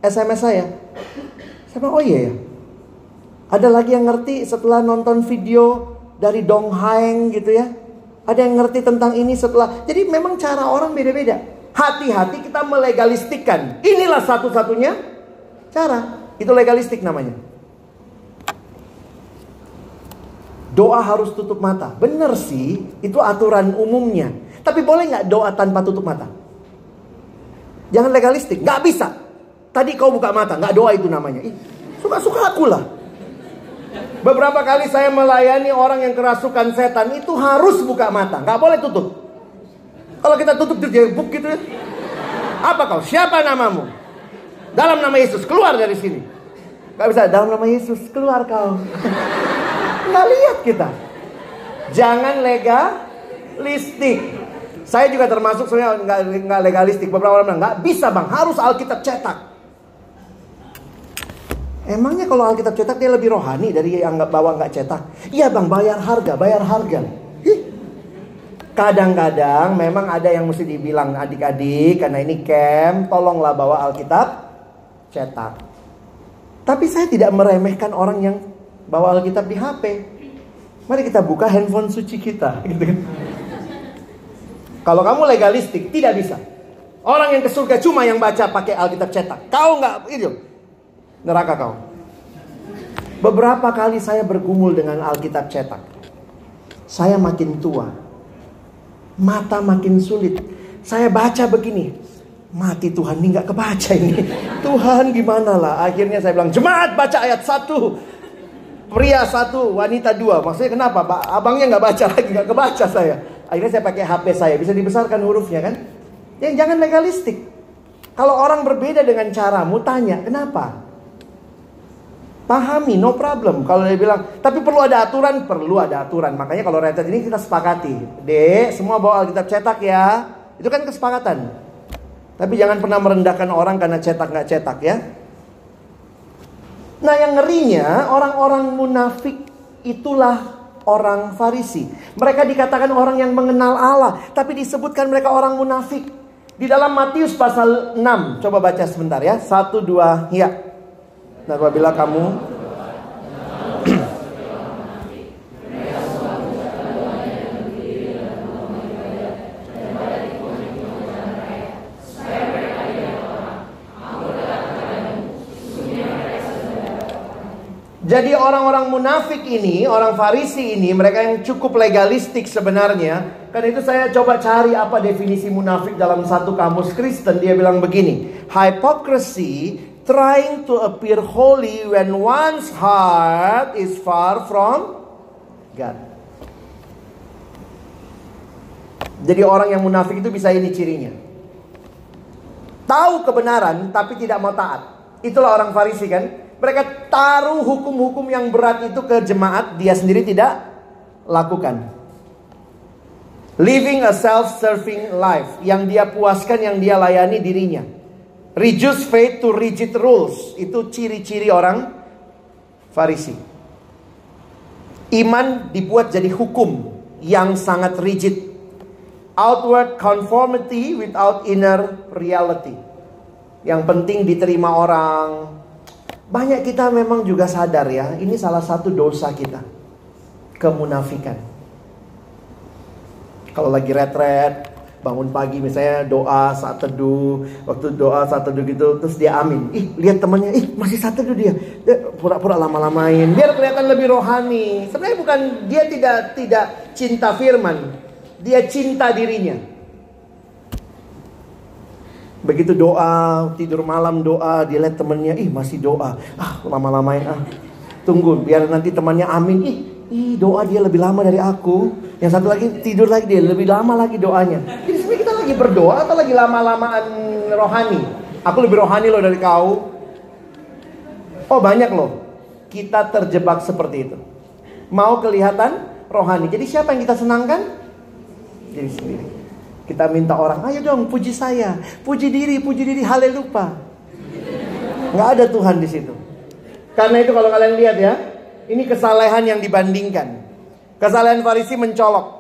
B: SMS saya. Saya bilang, oh iya ya. Ada lagi yang ngerti setelah nonton video dari Dong Haeng gitu ya. Ada yang ngerti tentang ini setelah. Jadi memang cara orang beda-beda. Hati-hati kita melegalistikan. Inilah satu-satunya cara. Itu legalistik namanya. Doa harus tutup mata. Benar sih, itu aturan umumnya. Tapi boleh nggak doa tanpa tutup mata? Jangan legalistik, nggak bisa. Tadi kau buka mata, nggak doa itu namanya. Suka-suka aku lah. Beberapa kali saya melayani orang yang kerasukan setan itu harus buka mata, nggak boleh tutup. Kalau kita tutup dia buk gitu ya. Apa kau? Siapa namamu? Dalam nama Yesus keluar dari sini. Gak bisa dalam nama Yesus keluar kau. Nggak lihat kita. Jangan legalistik. Saya juga termasuk sebenarnya nggak legalistik. Beberapa orang bilang nggak bisa bang, harus Alkitab cetak. Emangnya kalau Alkitab cetak dia lebih rohani dari yang nggak bawa nggak cetak? Iya bang, bayar harga, bayar harga. Kadang-kadang memang ada yang mesti dibilang adik-adik karena ini camp, tolonglah bawa Alkitab cetak. Tapi saya tidak meremehkan orang yang bawa Alkitab di HP. Mari kita buka handphone suci kita. Gitu kan. Kalau kamu legalistik, tidak bisa. Orang yang ke surga cuma yang baca pakai Alkitab cetak. Kau nggak itu neraka kau. Beberapa kali saya bergumul dengan Alkitab cetak. Saya makin tua. Mata makin sulit. Saya baca begini. Mati Tuhan ini nggak kebaca ini. Tuhan gimana lah. Akhirnya saya bilang jemaat baca ayat 1 pria satu, wanita dua. Maksudnya kenapa? Pak, abangnya nggak baca lagi, nggak kebaca saya. Akhirnya saya pakai HP saya, bisa dibesarkan hurufnya kan? Yang jangan legalistik. Kalau orang berbeda dengan caramu, tanya kenapa? Pahami, no problem. Kalau dia bilang, tapi perlu ada aturan, perlu ada aturan. Makanya kalau retret ini kita sepakati. Dek, semua bawa Alkitab cetak ya. Itu kan kesepakatan. Tapi jangan pernah merendahkan orang karena cetak nggak cetak ya. Nah yang ngerinya orang-orang munafik itulah orang Farisi. Mereka dikatakan orang yang mengenal Allah, tapi disebutkan mereka orang munafik. Di dalam Matius pasal 6, coba baca sebentar ya. Satu, dua, ya. Dan apabila kamu Jadi orang-orang munafik ini, orang Farisi ini, mereka yang cukup legalistik sebenarnya. Karena itu saya coba cari apa definisi munafik dalam satu kamus Kristen. Dia bilang begini, hypocrisy trying to appear holy when one's heart is far from God. Jadi orang yang munafik itu bisa ini cirinya. Tahu kebenaran tapi tidak mau taat. Itulah orang Farisi kan. Mereka taruh hukum-hukum yang berat itu ke jemaat, dia sendiri tidak lakukan. Living a self-serving life yang dia puaskan, yang dia layani dirinya. Reduce faith to rigid rules. Itu ciri-ciri orang Farisi. Iman dibuat jadi hukum yang sangat rigid. Outward conformity without inner reality. Yang penting diterima orang. Banyak kita memang juga sadar ya, ini salah satu dosa kita. Kemunafikan. Kalau lagi retret, bangun pagi misalnya doa saat teduh, waktu doa saat teduh gitu, terus dia amin. Ih, lihat temannya, ih masih saat teduh dia. Pura-pura lama-lamain, biar kelihatan lebih rohani. Sebenarnya bukan dia tidak tidak cinta firman, dia cinta dirinya. Begitu doa, tidur malam doa, dia lihat temennya, ih masih doa. Ah, lama-lamain ah. Tunggu, biar nanti temannya amin. Ih, ih doa dia lebih lama dari aku. Yang satu lagi tidur lagi dia, lebih lama lagi doanya. Jadi sebenarnya kita lagi berdoa atau lagi lama-lamaan rohani? Aku lebih rohani loh dari kau. Oh banyak loh. Kita terjebak seperti itu. Mau kelihatan rohani. Jadi siapa yang kita senangkan? Diri sendiri. Kita minta orang, ayo dong puji saya, puji diri, puji diri, haleluya. Nggak ada Tuhan di situ. Karena itu kalau kalian lihat ya, ini kesalehan yang dibandingkan. Kesalehan Farisi mencolok.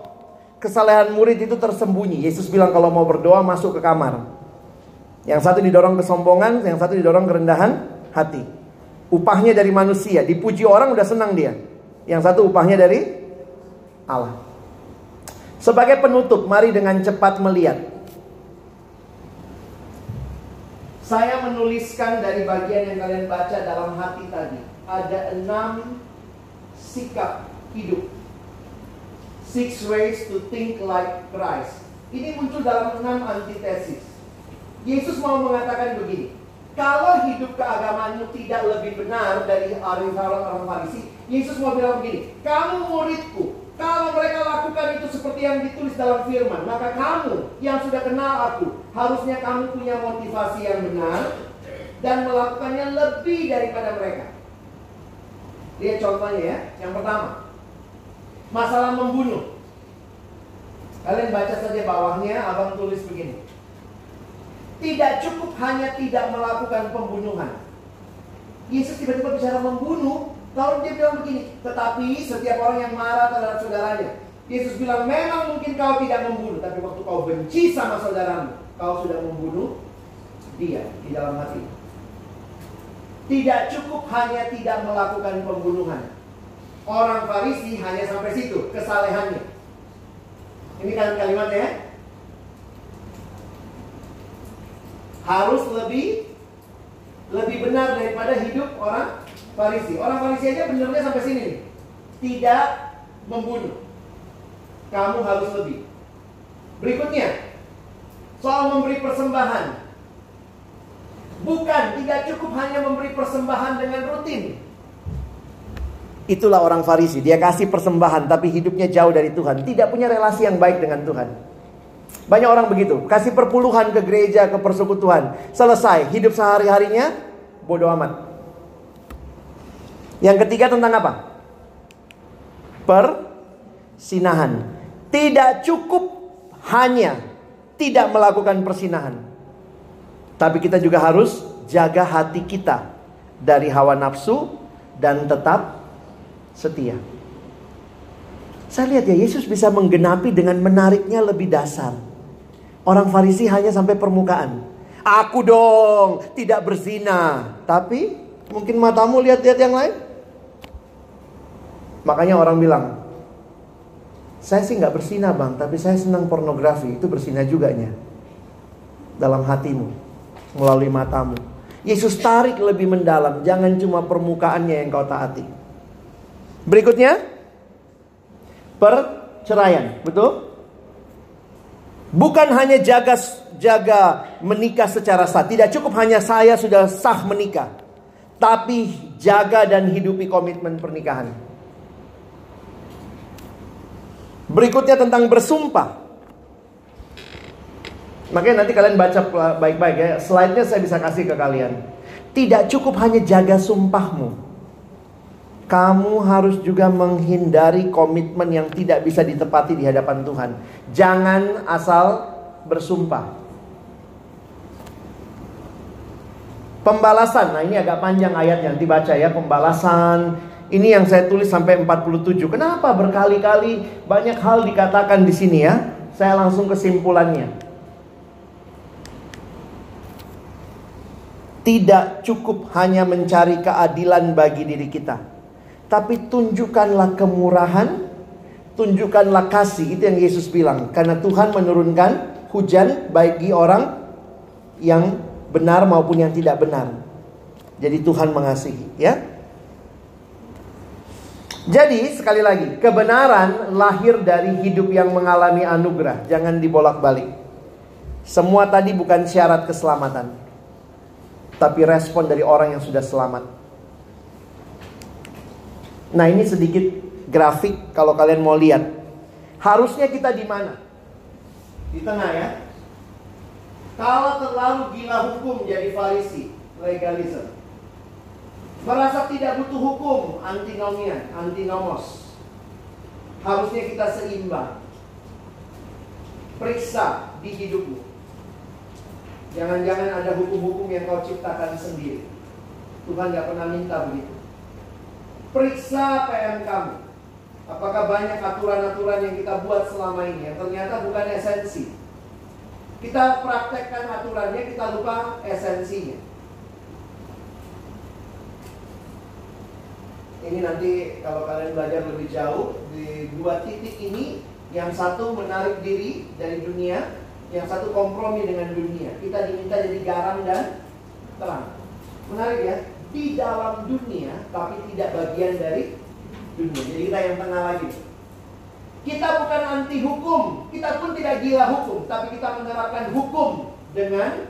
B: Kesalehan murid itu tersembunyi. Yesus bilang kalau mau berdoa masuk ke kamar. Yang satu didorong kesombongan, yang satu didorong kerendahan hati. Upahnya dari manusia, dipuji orang udah senang dia. Yang satu upahnya dari Allah. Sebagai penutup, mari dengan cepat melihat. Saya menuliskan dari bagian yang kalian baca dalam hati tadi. Ada enam sikap hidup. Six ways to think like Christ. Ini muncul dalam enam antitesis. Yesus mau mengatakan begini. Kalau hidup keagamaanmu tidak lebih benar dari orang-orang Farisi, Yesus mau bilang begini. Kamu muridku, kalau mereka lakukan itu seperti yang ditulis dalam firman, maka kamu yang sudah kenal aku, harusnya kamu punya motivasi yang benar dan melakukannya lebih daripada mereka. Lihat contohnya ya. Yang pertama, masalah membunuh. Kalian baca saja bawahnya, abang tulis begini. Tidak cukup hanya tidak melakukan pembunuhan. Yesus tiba-tiba bicara membunuh, kalau dia bilang begini, tetapi setiap orang yang marah terhadap saudaranya, Yesus bilang memang mungkin kau tidak membunuh, tapi waktu kau benci sama saudaramu, kau sudah membunuh dia di dalam hati. Tidak cukup hanya tidak melakukan pembunuhan. Orang Farisi hanya sampai situ, kesalehannya. Ini kan kalimatnya ya. Harus lebih lebih benar daripada hidup orang Farisi. Orang Farisi aja benernya sampai sini nih. Tidak membunuh. Kamu harus lebih. Berikutnya, soal memberi persembahan. Bukan, tidak cukup hanya memberi persembahan dengan rutin. Itulah orang Farisi, dia kasih persembahan tapi hidupnya jauh dari Tuhan, tidak punya relasi yang baik dengan Tuhan. Banyak orang begitu, kasih perpuluhan ke gereja, ke persekutuan, selesai, hidup sehari-harinya bodoh amat. Yang ketiga tentang apa? Persinahan. Tidak cukup hanya tidak melakukan persinahan. Tapi kita juga harus jaga hati kita dari hawa nafsu dan tetap setia. Saya lihat ya Yesus bisa menggenapi dengan menariknya lebih dasar. Orang Farisi hanya sampai permukaan. Aku dong tidak berzina. Tapi mungkin matamu lihat-lihat yang lain. Makanya orang bilang, saya sih nggak bersina bang, tapi saya senang pornografi. Itu bersina juga nya. Dalam hatimu, melalui matamu. Yesus tarik lebih mendalam, jangan cuma permukaannya yang kau taati. Berikutnya, perceraian, betul? Bukan hanya jaga jaga menikah secara sah. Tidak cukup hanya saya sudah sah menikah. Tapi jaga dan hidupi komitmen pernikahan. Berikutnya tentang bersumpah. Makanya nanti kalian baca baik-baik ya. Slide-nya saya bisa kasih ke kalian. Tidak cukup hanya jaga sumpahmu kamu harus juga menghindari komitmen yang tidak bisa ditepati di hadapan Tuhan. Jangan asal bersumpah. Pembalasan, nah ini agak panjang ayat yang dibaca ya, pembalasan. Ini yang saya tulis sampai 47. Kenapa berkali-kali banyak hal dikatakan di sini ya? Saya langsung kesimpulannya. Tidak cukup hanya mencari keadilan bagi diri kita tapi tunjukkanlah kemurahan, tunjukkanlah kasih. Itu yang Yesus bilang. Karena Tuhan menurunkan hujan bagi orang yang benar maupun yang tidak benar. Jadi Tuhan mengasihi, ya. Jadi sekali lagi, kebenaran lahir dari hidup yang mengalami anugerah. Jangan dibolak-balik. Semua tadi bukan syarat keselamatan. Tapi respon dari orang yang sudah selamat. Nah ini sedikit grafik kalau kalian mau lihat. Harusnya kita di mana? Di tengah ya. Kalau terlalu gila hukum jadi farisi, legalism. Merasa tidak butuh hukum, antinomian, antinomos. Harusnya kita seimbang. Periksa di hidupmu. Jangan-jangan ada hukum-hukum yang kau ciptakan sendiri. Tuhan gak pernah minta begitu. Periksa PM kamu. Apakah banyak aturan-aturan yang kita buat selama ini yang ternyata bukan esensi. Kita praktekkan aturannya, kita lupa esensinya. Ini nanti kalau kalian belajar lebih jauh di dua titik ini, yang satu menarik diri dari dunia, yang satu kompromi dengan dunia. Kita diminta jadi garam dan terang. Menarik ya? di dalam dunia tapi tidak bagian dari dunia. Jadi kita yang tengah lagi. Kita bukan anti hukum, kita pun tidak gila hukum, tapi kita menerapkan hukum dengan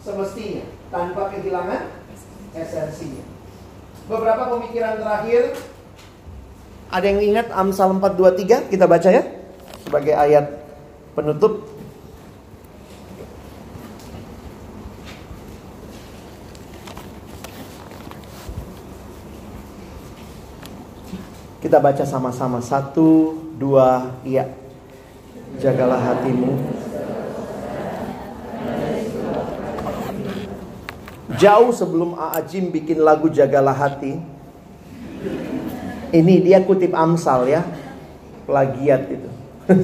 B: semestinya tanpa kehilangan esensinya. Beberapa pemikiran terakhir ada yang ingat Amsal 423 kita baca ya sebagai ayat penutup Kita baca sama-sama satu, dua, iya. Jagalah hatimu. Jauh sebelum Aajim bikin lagu Jagalah Hati. Ini dia kutip Amsal ya. Plagiat itu.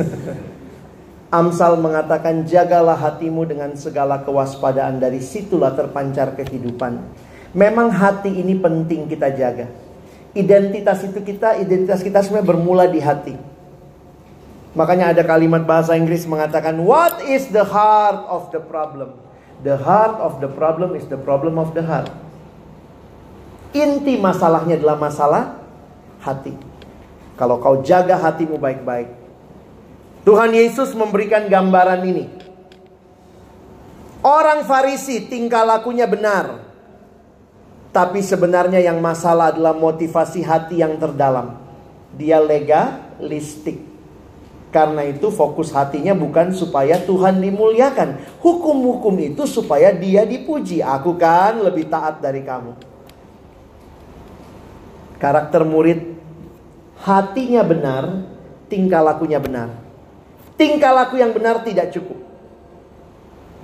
B: Amsal mengatakan jagalah hatimu dengan segala kewaspadaan dari situlah terpancar kehidupan. Memang hati ini penting kita jaga. Identitas itu kita, identitas kita sebenarnya bermula di hati. Makanya ada kalimat bahasa Inggris mengatakan, What is the heart of the problem? The heart of the problem is the problem of the heart. Inti masalahnya adalah masalah hati. Kalau kau jaga hatimu baik-baik. Tuhan Yesus memberikan gambaran ini. Orang Farisi tingkah lakunya benar. Tapi sebenarnya yang masalah adalah motivasi hati yang terdalam. Dia legalistik. Karena itu fokus hatinya bukan supaya Tuhan dimuliakan. Hukum-hukum itu supaya dia dipuji. Aku kan lebih taat dari kamu. Karakter murid hatinya benar, tingkah lakunya benar. Tingkah laku yang benar tidak cukup.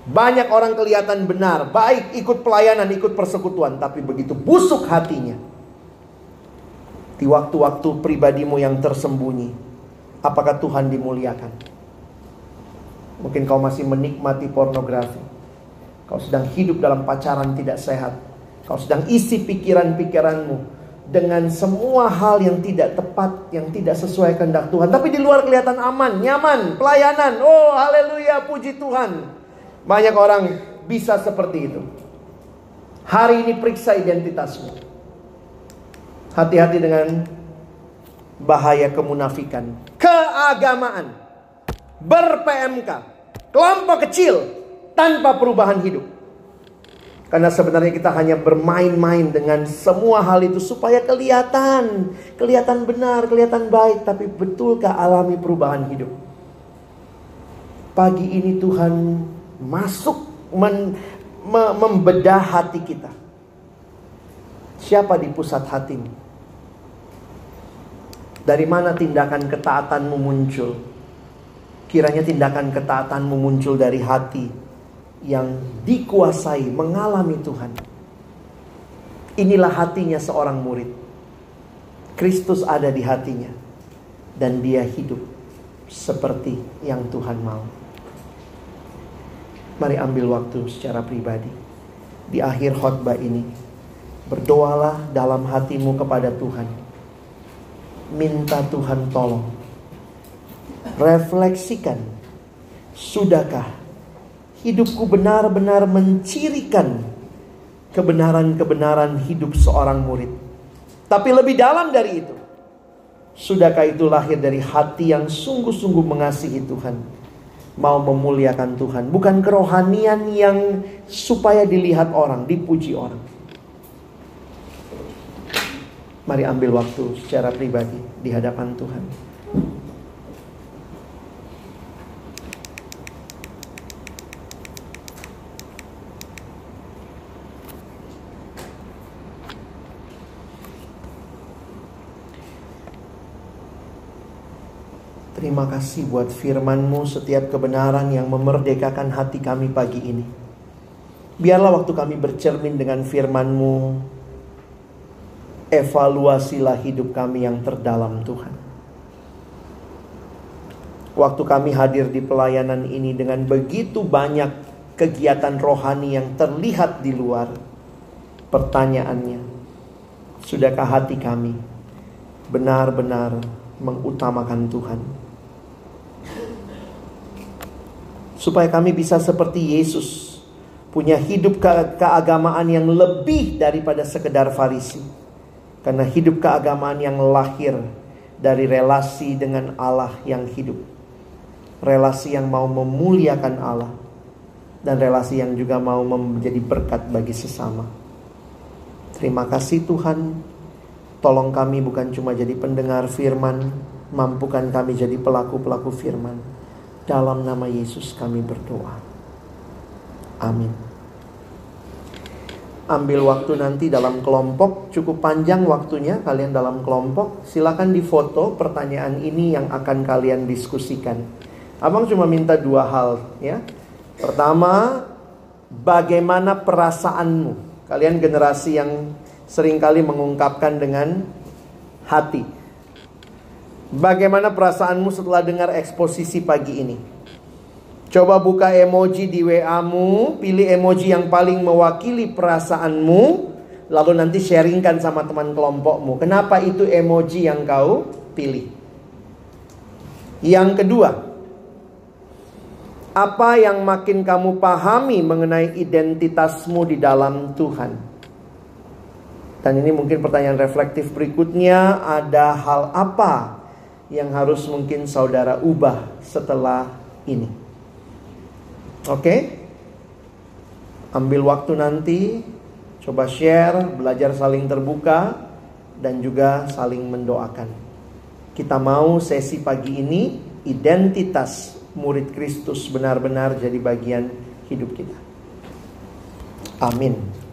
B: Banyak orang kelihatan benar, baik ikut pelayanan, ikut persekutuan, tapi begitu busuk hatinya. Di waktu-waktu pribadimu yang tersembunyi, apakah Tuhan dimuliakan? Mungkin kau masih menikmati pornografi. Kau sedang hidup dalam pacaran tidak sehat. Kau sedang isi pikiran-pikiranmu dengan semua hal yang tidak tepat, yang tidak sesuai kehendak Tuhan. Tapi di luar kelihatan aman, nyaman, pelayanan. Oh, haleluya, puji Tuhan. Banyak orang bisa seperti itu. Hari ini periksa identitasmu. Hati-hati dengan bahaya kemunafikan, keagamaan, ber-PMK, Kelompok kecil tanpa perubahan hidup. Karena sebenarnya kita hanya bermain-main dengan semua hal itu supaya kelihatan, kelihatan benar, kelihatan baik, tapi betulkah alami perubahan hidup? Pagi ini Tuhan masuk men, me, membedah hati kita. Siapa di pusat hatimu? Dari mana tindakan ketaatanmu muncul? Kiranya tindakan ketaatanmu muncul dari hati yang dikuasai mengalami Tuhan. Inilah hatinya seorang murid. Kristus ada di hatinya dan dia hidup seperti yang Tuhan mau. Mari ambil waktu secara pribadi di akhir khotbah ini. Berdoalah dalam hatimu kepada Tuhan. Minta Tuhan tolong. Refleksikan. Sudahkah hidupku benar-benar mencirikan kebenaran-kebenaran hidup seorang murid. Tapi lebih dalam dari itu, sudahkah itu lahir dari hati yang sungguh-sungguh mengasihi Tuhan, mau memuliakan Tuhan, bukan kerohanian yang supaya dilihat orang, dipuji orang. Mari ambil waktu secara pribadi di hadapan Tuhan. Terima kasih buat firmanmu setiap kebenaran yang memerdekakan hati kami pagi ini. Biarlah waktu kami bercermin dengan firmanmu, evaluasilah hidup kami yang terdalam Tuhan. Waktu kami hadir di pelayanan ini dengan begitu banyak kegiatan rohani yang terlihat di luar, pertanyaannya, sudahkah hati kami benar-benar mengutamakan Tuhan? Supaya kami bisa seperti Yesus punya hidup ke keagamaan yang lebih daripada sekedar Farisi. Karena hidup keagamaan yang lahir dari relasi dengan Allah yang hidup. Relasi yang mau memuliakan Allah dan relasi yang juga mau menjadi berkat bagi sesama. Terima kasih Tuhan. Tolong kami bukan cuma jadi pendengar firman, mampukan kami jadi pelaku-pelaku firman. Dalam nama Yesus kami berdoa. Amin. Ambil waktu nanti dalam kelompok, cukup panjang waktunya kalian dalam kelompok. Silakan difoto pertanyaan ini yang akan kalian diskusikan. Abang cuma minta dua hal ya. Pertama, bagaimana perasaanmu? Kalian generasi yang sering kali mengungkapkan dengan hati. Bagaimana perasaanmu setelah dengar eksposisi pagi ini? Coba buka emoji di WA-mu, pilih emoji yang paling mewakili perasaanmu, lalu nanti sharingkan sama teman kelompokmu. Kenapa itu emoji yang kau pilih? Yang kedua, apa yang makin kamu pahami mengenai identitasmu di dalam Tuhan? Dan ini mungkin pertanyaan reflektif berikutnya, ada hal apa yang harus mungkin saudara ubah setelah ini. Oke? Ambil waktu nanti, coba share, belajar saling terbuka, dan juga saling mendoakan. Kita mau sesi pagi ini, identitas murid Kristus benar-benar jadi bagian hidup kita. Amin.